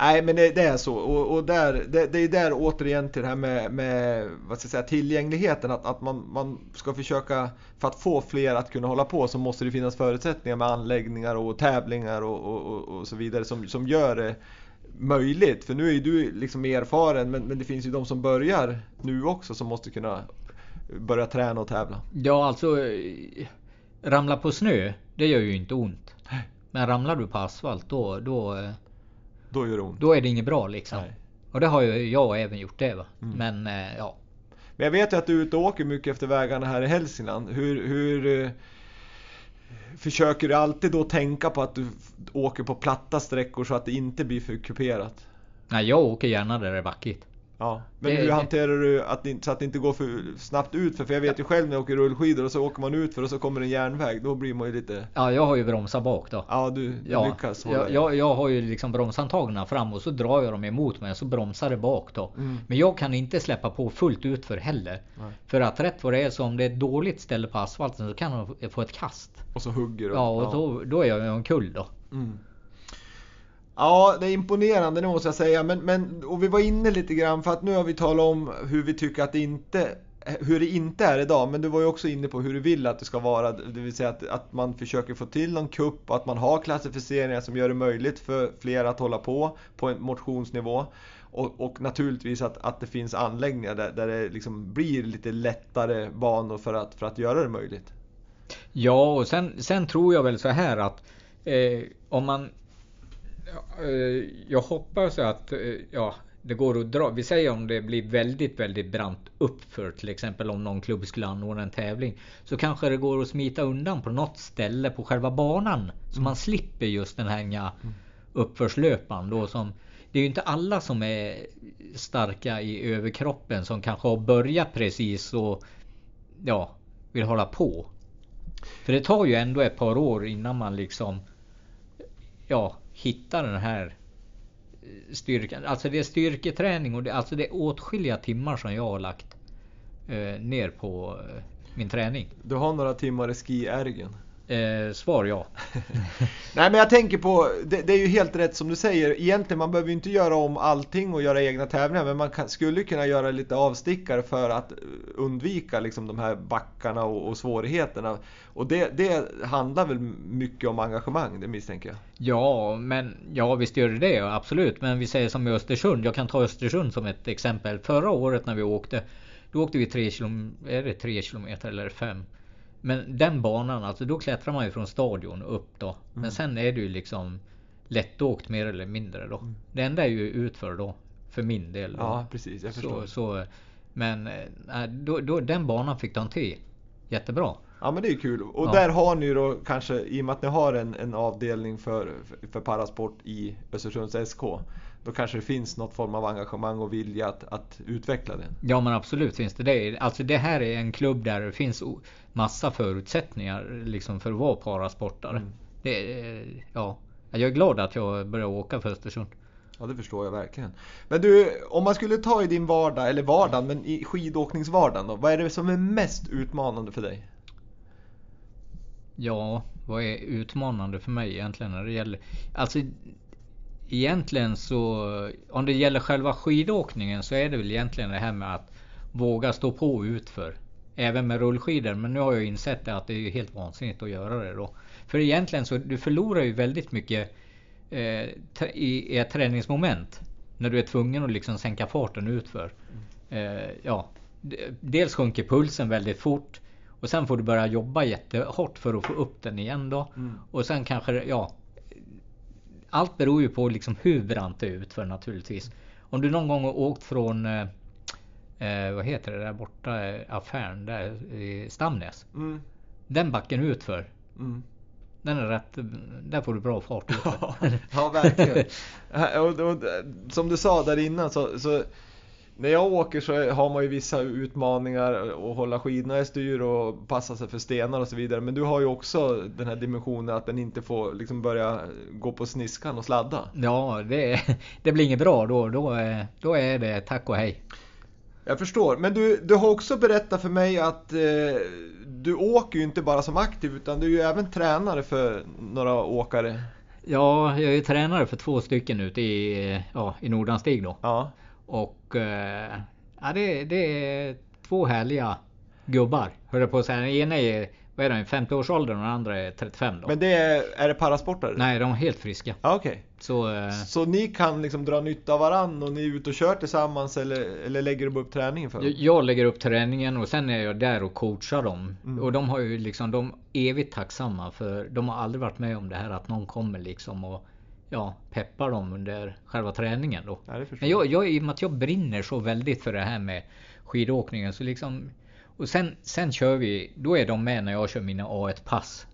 Nej men det, det är så och, och där, det, det är där återigen till det här med, med vad ska jag säga, tillgängligheten att, att man, man ska försöka för att få fler att kunna hålla på så måste det finnas förutsättningar med anläggningar och tävlingar och, och, och, och så vidare som, som gör det möjligt. För nu är ju du liksom erfaren men, men det finns ju de som börjar nu också som måste kunna börja träna och tävla. Ja alltså eh, Ramla på snö, det gör ju inte ont. Men ramlar du på asfalt då, då, eh, Då gör det ont. då är det inget bra liksom. Nej. Och det har ju jag även gjort det va. Mm. Men eh, ja. Men jag vet ju att du är ute och åker mycket efter vägarna här i Hälsingland. Hur, hur eh, försöker du alltid då tänka på att du åker på platta sträckor så att det inte blir för kuperat? Nej jag åker gärna där det är backigt. Ja. Men Det- hur hanterar du att det, så att det inte går för snabbt ut för? För jag vet ju själv när jag åker rullskidor och så åker man ut för och så kommer en järnväg. Då blir man ju lite... Ja jag har ju bromsat bak då. Ja, du, du Ja, lyckas hålla jag, jag, jag har ju liksom bromsantagna fram och så drar jag dem emot mig och så bromsar det bak då. Mm. Men jag kan inte släppa på fullt ut för heller. Nej. För att rätt vad det är så om det är ett dåligt ställe på asfalten så kan jag få ett kast. Och så hugger du. Ja och Då, då är jag ju omkull då. Mm. Ja, det är imponerande det måste jag säga. Men, men, och vi var inne lite grann för att nu har vi talat om hur vi tycker att det inte hur det inte är idag, men du var ju också inne på hur du vill att det ska vara. Det vill säga att, att man försöker få till någon kupp och att man har klassificeringar som gör det möjligt för fler att hålla på på en motionsnivå. Och, och naturligtvis att, att det finns anläggningar där, där det liksom blir lite lättare banor för att, för att göra det möjligt. Ja och sen, sen tror jag väl så här att eh, om man jag hoppas att eh, ja, det går att dra. Vi säger om det blir väldigt väldigt brant uppför till exempel om någon klubb skulle anordna en tävling. Så kanske det går att smita undan på något ställe på själva banan. Så man slipper just den här inga uppförslöpan då som det är ju inte alla som är starka i överkroppen som kanske har börjat precis och ja, vill hålla på. För det tar ju ändå ett par år innan man liksom ja, Hitta den här eh, styrkan. Alltså det är styrketräning och det, alltså det är åtskilliga timmar som jag har lagt eh, ner på eh, min träning. Du har några timmar i ski-ergen. Eh, svar ja. [laughs] Nej men jag tänker på, det, det är ju helt rätt som du säger. Egentligen man behöver ju inte göra om allting och göra egna tävlingar. Men man kan, skulle kunna göra lite avstickare för att undvika liksom de här backarna och, och svårigheterna. Och det, det handlar väl mycket om engagemang, det misstänker jag. Ja, men ja visst gör det det absolut. Men vi säger som i Östersund. Jag kan ta Östersund som ett exempel. Förra året när vi åkte. Då åkte vi 3 km, är det 3 kilometer eller 5? Men den banan, alltså då klättrar man ju från stadion upp då. Men Mm. sen är det ju liksom lättåkt mer eller mindre då. Det enda är ju utför då. För min del. Då. Ja, precis. Jag förstår. så, så, men eh, då, då, den banan fick de till. Jättebra. Ja men det är kul. Och Ja. där har ni då kanske, i och med att ni har en, en avdelning för, för parasport i Östersunds SK. Då kanske det finns något form av engagemang och vilja att, att utveckla den. Ja men absolut finns det det. Alltså det här är en klubb där det finns massa förutsättningar liksom för att vara parasportare. Mm. Det, ja. Jag är glad att jag började åka för Östersund. Ja det förstår jag verkligen. Men du, om man skulle ta i din vardag, eller vardagen, men i skidåkningsvardagen då. Vad är det som är mest utmanande för dig? Ja, vad är utmanande för mig egentligen när det gäller... Alltså egentligen så... Om det gäller själva skidåkningen så är det väl egentligen det här med att våga stå på utför. Även med rullskidor. Men nu har jag insett det att det är helt vansinnigt att göra det då. För egentligen så du förlorar ju väldigt mycket eh, i ett träningsmoment. När du är tvungen att liksom sänka farten utför. Eh, ja, dels sjunker pulsen väldigt fort. Och sen får du börja jobba jättehårt för att få upp den igen då. Mm. Och sen kanske, ja. Allt beror ju på liksom hur brant det är utför naturligtvis. Om du någon gång har åkt från eh, eh, vad heter det där borta eh, affären där i Stamnäs. Mm. Den backen utför. Mm. Den är rätt, där får du bra fart. ja, [laughs] ja, verkligen. [laughs] och, och, som du sa där innan så, så när jag åker så har man ju vissa utmaningar att hålla skidorna i styr och passa sig för stenar och så vidare. Men du har ju också den här dimensionen att den inte får liksom börja gå på sniskan och sladda. Ja, det, det blir inget bra då. Då, då är det tack och hej. Jag förstår. Men du, du har också berättat för mig att eh, du åker ju inte bara som aktiv utan du är ju även tränare för några åkare. Ja, jag är tränare för två stycken ute i, ja, i Nordanstig då. Ja. Och eh, ja, det, det är två härliga gubbar. Hör jag på att säga. Den ena är vad är det, 50-årsåldern och den andra är 35 då. Men det är, är det parasportare? Nej, de är helt friska. Ah, okay. så, eh... så ni kan liksom dra nytta av varandra och ni är ute och kör tillsammans eller, eller lägger du upp träningen för dem? Jag lägger upp träningen och sen är jag där och coachar dem. Mm. Och de har ju liksom, de är evigt tacksamma för de har aldrig varit med om det här att någon kommer liksom och ja, peppar dem under själva träningen då. Ja, Men jag, jag, i och med att jag brinner så väldigt för det här med skidåkningen så liksom och sen, sen kör vi, då är de med när jag kör mina A1-pass.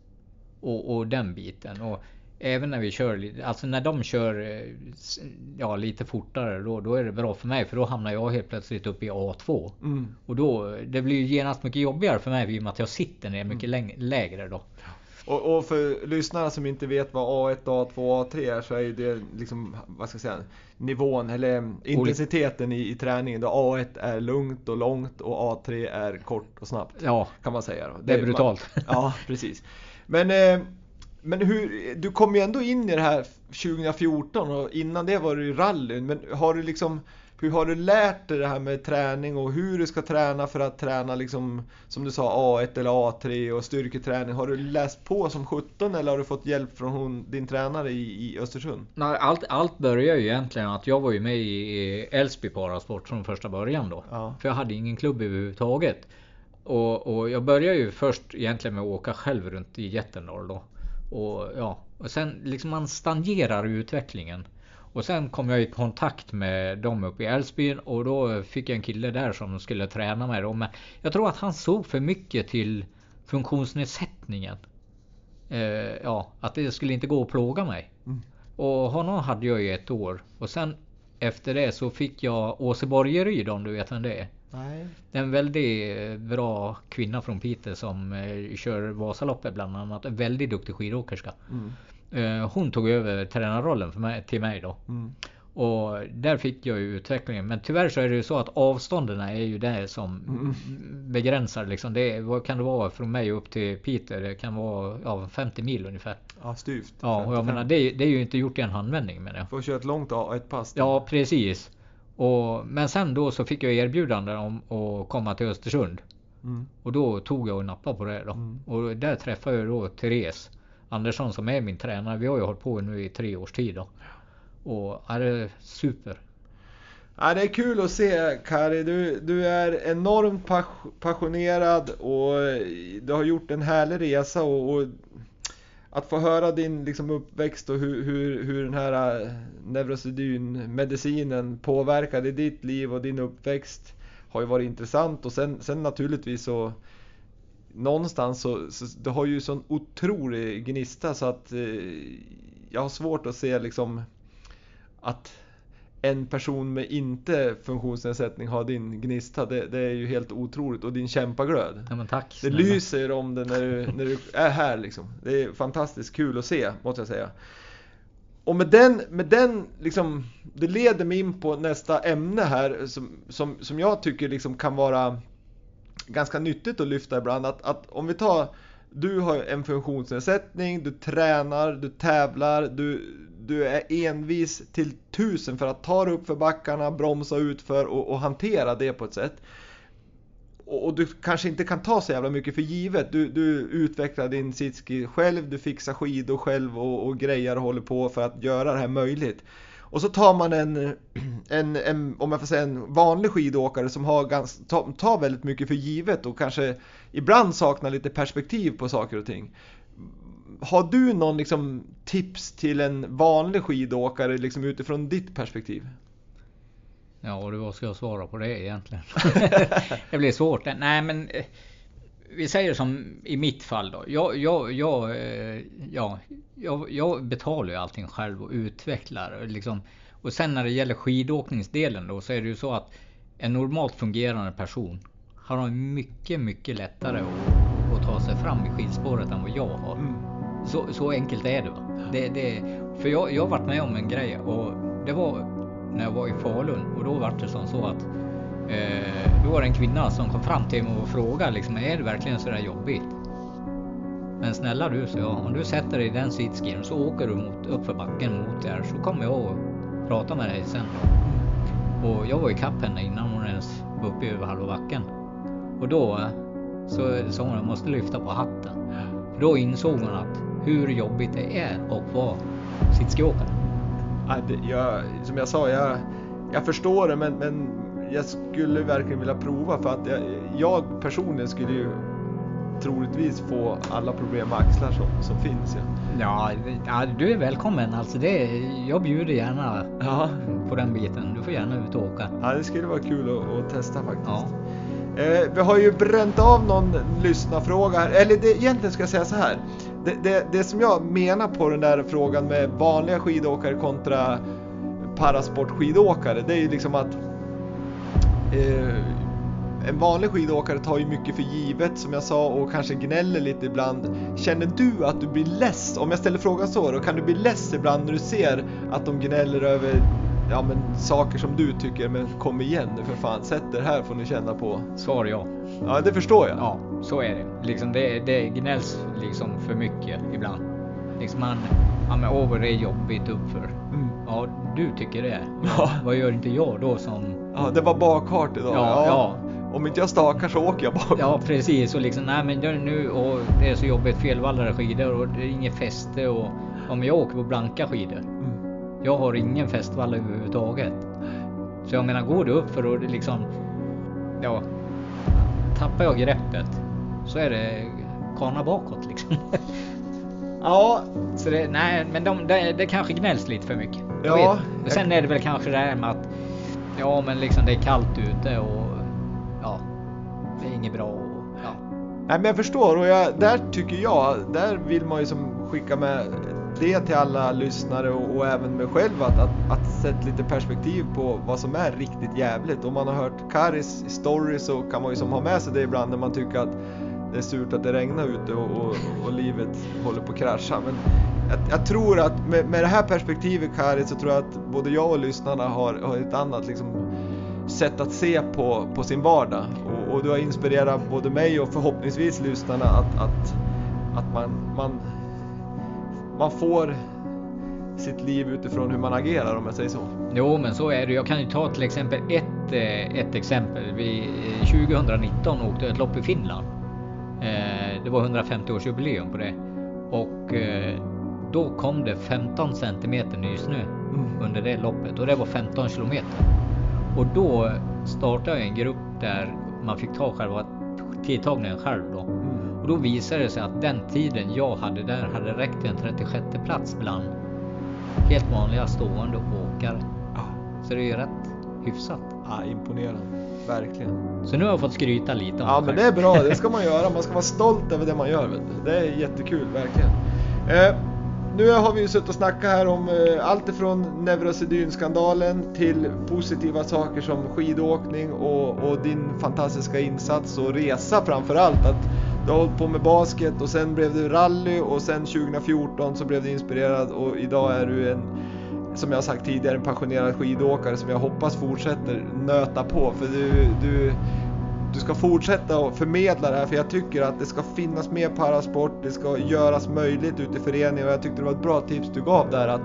Och, och den biten. Och även när vi kör, alltså när de kör eh, ja, lite fortare då, då är det bra för mig för då hamnar jag helt plötsligt uppe i A2. Mm. Och då, det blir ju genast mycket jobbigare för mig i och med att jag sitter ner mycket mm. lägre då. Och, och, för lyssnarna som inte vet vad A1, A2, A3 är så är det liksom, vad ska jag säga, nivån eller intensiteten i, i träningen. Då A1 är lugnt och långt och A3 är kort och snabbt. Ja, kan man säga. Då. Det, det är brutalt. Man, ja, precis. Men, eh, men hur, du kom ju ändå in i det här 2014 och innan det var du i rallyn. Men har du liksom hur har du lärt dig det här med träning och hur du ska träna för att träna liksom som du sa A1 eller A3 och styrketräning? Har du läst på som 17 eller har du fått hjälp från hon, din tränare i, i Östersund? Nej, allt, allt började ju egentligen att jag var ju med i Älvsby Parasport från första början då. Ja. För jag hade ingen klubb överhuvudtaget. Och, och jag började ju först egentligen med att åka själv runt i Jättendal då. Och ja, och sen liksom man stagnerar utvecklingen. Och sen kom jag i kontakt med dem uppe i Älvsbyn och då fick jag en kille där som skulle träna dem. Men jag tror att han såg för mycket till funktionsnedsättningen. Eh, ja, att det skulle inte gå att plåga mig. Mm. Och honom hade jag i ett år. Och sen efter det så fick jag Åse Borgeryd om du vet vem det är. Nej. Det är en väldigt bra kvinna från Piteå som eh, kör Vasaloppet bland annat. En väldigt duktig skidåkerska. Mm. Eh, hon tog över tränarrollen för mig, till mig då. Mm. Och där fick jag ju utvecklingen. Men tyvärr så är det ju så att avstånden är ju det som mm. begränsar liksom. Det, vad kan det vara från mig upp till Peter? Det kan vara ja, 50 mil ungefär. Ja, styvt. Ja, och jag menar det, det är ju inte gjort i en handvändning menar jag. Får köra ett långt ett pass. Då. Ja, precis. Och, men sen då så fick jag erbjudande om att komma till Östersund. Mm. Och då tog jag och nappade på det då. Mm. Och där träffade jag då Therese. Andersson som är min tränare. Vi har ju hållit på nu i tre års tid. Då. Och är det är super. Ja, det är kul att se Kari. Du, du är enormt passionerad och du har gjort en härlig resa. Och, och att få höra din liksom, uppväxt och hur, hur, hur den här äh, neurosedynmedicinen påverkade ditt liv och din uppväxt har ju varit intressant. Och sen, sen naturligtvis så någonstans så, så du har ju sån otrolig gnista så att eh, jag har svårt att se liksom att en person med inte funktionsnedsättning har din gnista. Det, det, är ju helt otroligt. Och din kämpaglöd. Ja, tack. Det lyser om det när du, när du är här liksom. Det är fantastiskt kul att se, måste jag säga. Och med den, med den liksom, det leder mig in på nästa ämne här som, som, som jag tycker liksom kan vara ganska nyttigt att lyfta ibland. Att, att om vi tar, du har en funktionsnedsättning, du tränar, du tävlar, du, du är envis till tusen för att ta dig upp för backarna, bromsa ut för och, och hantera det på ett sätt. och, och du kanske inte kan ta så jävla mycket för givet. Du, du utvecklar din sitski själv, du fixar skidor själv och, och grejer och håller på för att göra det här möjligt. Och så tar man en, en, en, om jag får säga en vanlig skidåkare som har ganska, tar, tar väldigt mycket för givet och kanske ibland saknar lite perspektiv på saker och ting. Har du någon liksom tips till en vanlig skidåkare liksom utifrån ditt perspektiv? Ja, du vad ska jag svara på det egentligen? [laughs] det blir svårt. Nej, men eh, vi säger som i mitt fall då. Jag, jag, jag, eh, ja, jag, jag betalar ju allting själv och utvecklar. Liksom. Och sen när det gäller skidåkningsdelen då så är det ju så att en normalt fungerande person har mycket, mycket lättare att, att ta sig fram i skidspåret än vad jag har. Mm. Så, så enkelt är det. Va? det, det för jag, jag har varit med om en grej och det var när jag var i Falun och då var det som så att eh, då var det en kvinna som kom fram till mig och frågade liksom, är det verkligen så där jobbigt? Men snälla du, så jag, om du sätter dig i den sitskiren så åker du mot, uppför backen mot där så kommer jag och pratar med dig sen. Och jag var i kapp henne innan hon ens var uppe över halva backen. Och då eh, så sa hon att jag måste lyfta på hatten. För då insåg hon att hur jobbigt det är att vara sitskiåkare. Jag, som jag sa, jag, jag förstår det men, men jag skulle verkligen vilja prova för att jag, jag personligen skulle ju troligtvis få alla problem med axlar som, som finns. Ja. Ja, du är välkommen. Alltså det, jag bjuder gärna ja. på den biten. Du får gärna ut och åka. Ja, det skulle vara kul att, att testa faktiskt. Ja. Eh, vi har ju bränt av någon lyssnarfråga. Eller det, egentligen ska jag säga så här. Det, det, det som jag menar på den där frågan med vanliga skidåkare kontra parasportskidåkare. Det är ju liksom att en vanlig skidåkare tar ju mycket för givet som jag sa och kanske gnäller lite ibland. Känner du att du blir less? Om jag ställer frågan så då, kan du bli less ibland när du ser att de gnäller över ja, men, saker som du tycker, men kom igen nu för fan, sätt er här får ni känna på. Svar ja. Ja, det förstår jag. Ja, så är det. Liksom det, det gnälls liksom för mycket ibland. Liksom man, ja men åh vad det är jobbigt uppför. Mm. Ja, du tycker det. Ja. Vad gör inte jag då som... Ja, det var bakhart idag. Ja, ja. Om inte jag stakar så åker jag bakåt. Ja precis och liksom nej men nu och det är så jobbigt felvallade skidor och det är inget fäste och om jag åker på blanka skidor. Mm. Jag har ingen fästvall överhuvudtaget. Så jag menar går det upp för och liksom ja tappar jag greppet så är det kana bakåt liksom. [laughs] Ja. Så det, nej, men de, det, det kanske gnälls lite för mycket. Ja. Och sen är det väl kanske det här med att ja, men liksom det är kallt ute och ja, det är inget bra. Och, ja. Nej, men jag förstår och jag, där tycker jag, där vill man ju som skicka med det till alla lyssnare och, och även mig själv att, att, att sätta lite perspektiv på vad som är riktigt jävligt. Om man har hört Karis story så kan man ju som ha med sig det ibland när man tycker att det är surt att det regnar ute och, och, och livet håller på att krascha. Men jag, jag tror att med, med, det här perspektivet Kari, så tror jag att både jag och lyssnarna har, har ett annat liksom, sätt att se på, på sin vardag. Och, och, du har inspirerat både mig och förhoppningsvis lyssnarna att, att, att man, man man får sitt liv utifrån hur man agerar om jag säger så. Jo, men så är det. Jag kan ju ta till exempel ett, eh, ett exempel. Vi, eh, 2019 åkte jag ett lopp i Finland. Eh, det var 150-årsjubileum på det. Och då kom det 15 centimeter nysnö mm. under det loppet och det var 15 kilometer. Och då startade jag en grupp där man fick ta själva tidtagningen själv då. Mm. Och då visade det sig att den tiden jag hade där hade räckt till en 36 plats bland helt vanliga stående åkare. Så det är ju rätt hyfsat. Ja, imponerande. Verkligen. Så nu har jag fått skryta lite om Ja, men det är bra. Det ska man göra. Man ska vara stolt över det man gör. Det är jättekul, verkligen. Eh, nu har vi ju suttit och snackat här om eh, allt ifrån Neurosedynskandalen till positiva saker som skidåkning och, och, din fantastiska insats och resa framför allt. Att du har hållit på med basket och sen blev du rally och sen 2014 så blev du inspirerad och idag är du en, som jag sagt tidigare, en passionerad skidåkare som jag hoppas fortsätter nöta på. För du, du, du ska fortsätta att förmedla det här för jag tycker att det ska finnas mer parasport, det ska göras möjligt ute i föreningen och jag tyckte det var ett bra tips du gav där att,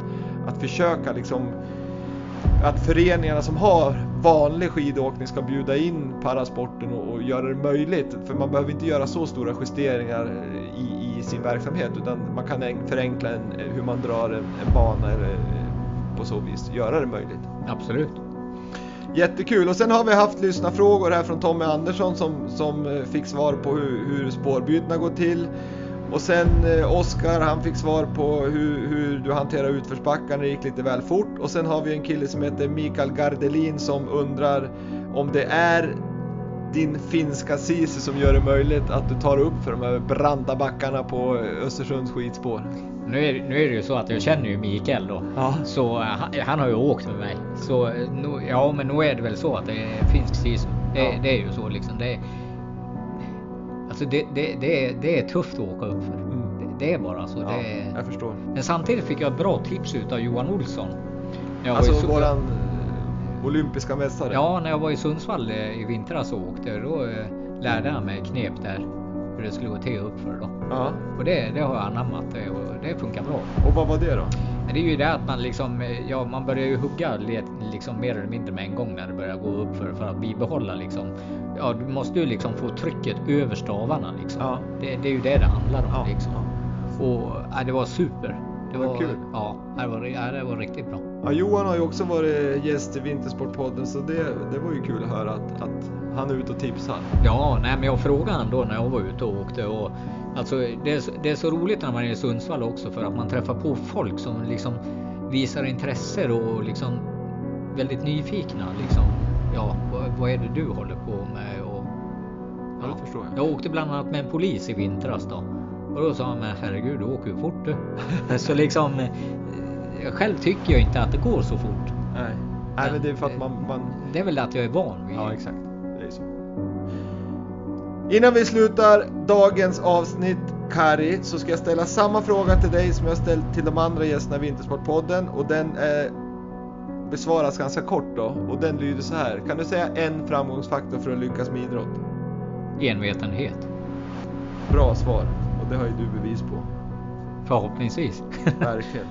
att försöka liksom att föreningarna som har vanlig skidåkning ska bjuda in parasporten och, och göra det möjligt. För man behöver inte göra så stora justeringar i, i sin verksamhet utan man kan förenkla en, hur man drar en, en bana eller på så vis göra det möjligt. Absolut. Jättekul och sen har vi haft lyssnarfrågor här från Tommy Andersson som, som eh, fick svar på hur, hur spårbytena går till. Och sen eh, Oskar, han fick svar på hur, hur du hanterar utförsbackar när det gick lite väl fort. Och sen har vi en kille som heter Mikael Gardelin som undrar om det är din finska Sisu som gör det möjligt att du tar upp för de här branta backarna på Östersunds skidspår. Nu är, nu är det ju så att jag känner ju Mikael då. Ja. Så eh, han, han har ju åkt med mig. Så eh, nu, ja, men nu är det väl så att det är finsk Sisu. Det, Ja. det är ju så liksom. Det, alltså det, det, det, är, det är tufft att åka upp för. Mm. Det, det är bara så. Ja, Det är, jag förstår. men samtidigt fick jag bra tips utav Johan Olsson. Jag Alltså Su- våran eh, olympiska mästare. Ja, när jag var i Sundsvall i vintras och åkte, då lärde han mig knep där. Hur det skulle gå till uppför då. Ja. Och det, det har jag anammat det och det funkar bra. Och vad var det då? Det är ju det att man liksom, ja man börjar ju hugga liksom mer eller mindre med en gång när det börjar gå upp för, för att bibehålla liksom. Ja, du måste ju liksom få trycket över stavarna liksom. Ja. Det, det är ju det det handlar om Ja, liksom. Och ja, det var super. Det var kul. Ja, det var, ja, det var riktigt bra. Ja, Johan har ju också varit gäst i Vintersportpodden så det, det var ju kul att höra att, att han är ute och tipsar. Ja, nej, men jag frågade han då när jag var ute och åkte och alltså det är, så- det är så roligt när man är i Sundsvall också för att man träffar på folk som liksom visar intresse och liksom väldigt nyfikna liksom. Ja, vad, vad är det du håller på med? Och, Ja, det förstår jag. Jag åkte bland annat med en polis i vintras då. Och då sa han, men herregud du åker ju fort du. [laughs] så liksom, eh, själv tycker jag inte att det går så fort. Nej. Nej, men det är för att man... man... Det är väl att jag är van vid. Ja, exakt. Det är så. Innan vi slutar dagens avsnitt, Kari, så ska jag ställa samma fråga till dig som jag ställt till de andra gästerna i Vintersportpodden och den eh, besvaras ganska kort då och den lyder så här. Kan du säga en framgångsfaktor för att lyckas med idrott? Envetenhet. Bra svar det har ju du bevis på. Förhoppningsvis. [laughs] Verkligen.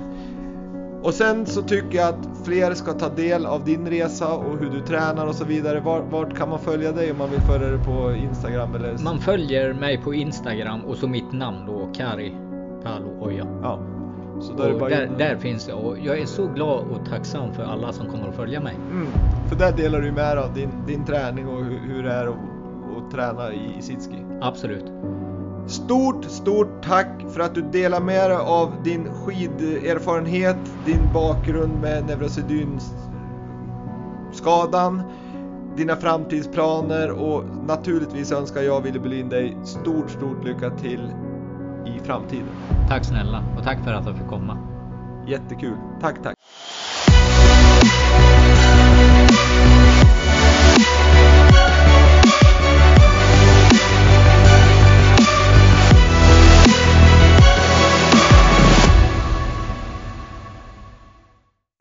Och sen så tycker jag att fler ska ta del av din resa och hur du tränar och så vidare. Var, vart kan man följa dig om man vill följa dig på Instagram eller? Man följer mig på Instagram och så mitt namn då, Kari Palo Oja. Ja. Så där Och där, där finns jag och jag är så glad och tacksam för alla som kommer att följa mig. Mm. För där delar du med dig av din, din träning och hur, hur det är att, att träna i, i sitski. Absolut. Stort, stort tack för att du delar med dig av din skiderfarenhet, din bakgrund med neurosedynskadan, dina framtidsplaner och naturligtvis önskar jag Wille Berlin dig stort, stort lycka till i framtiden. Tack snälla och tack för att jag fick komma. Jättekul. Tack, tack.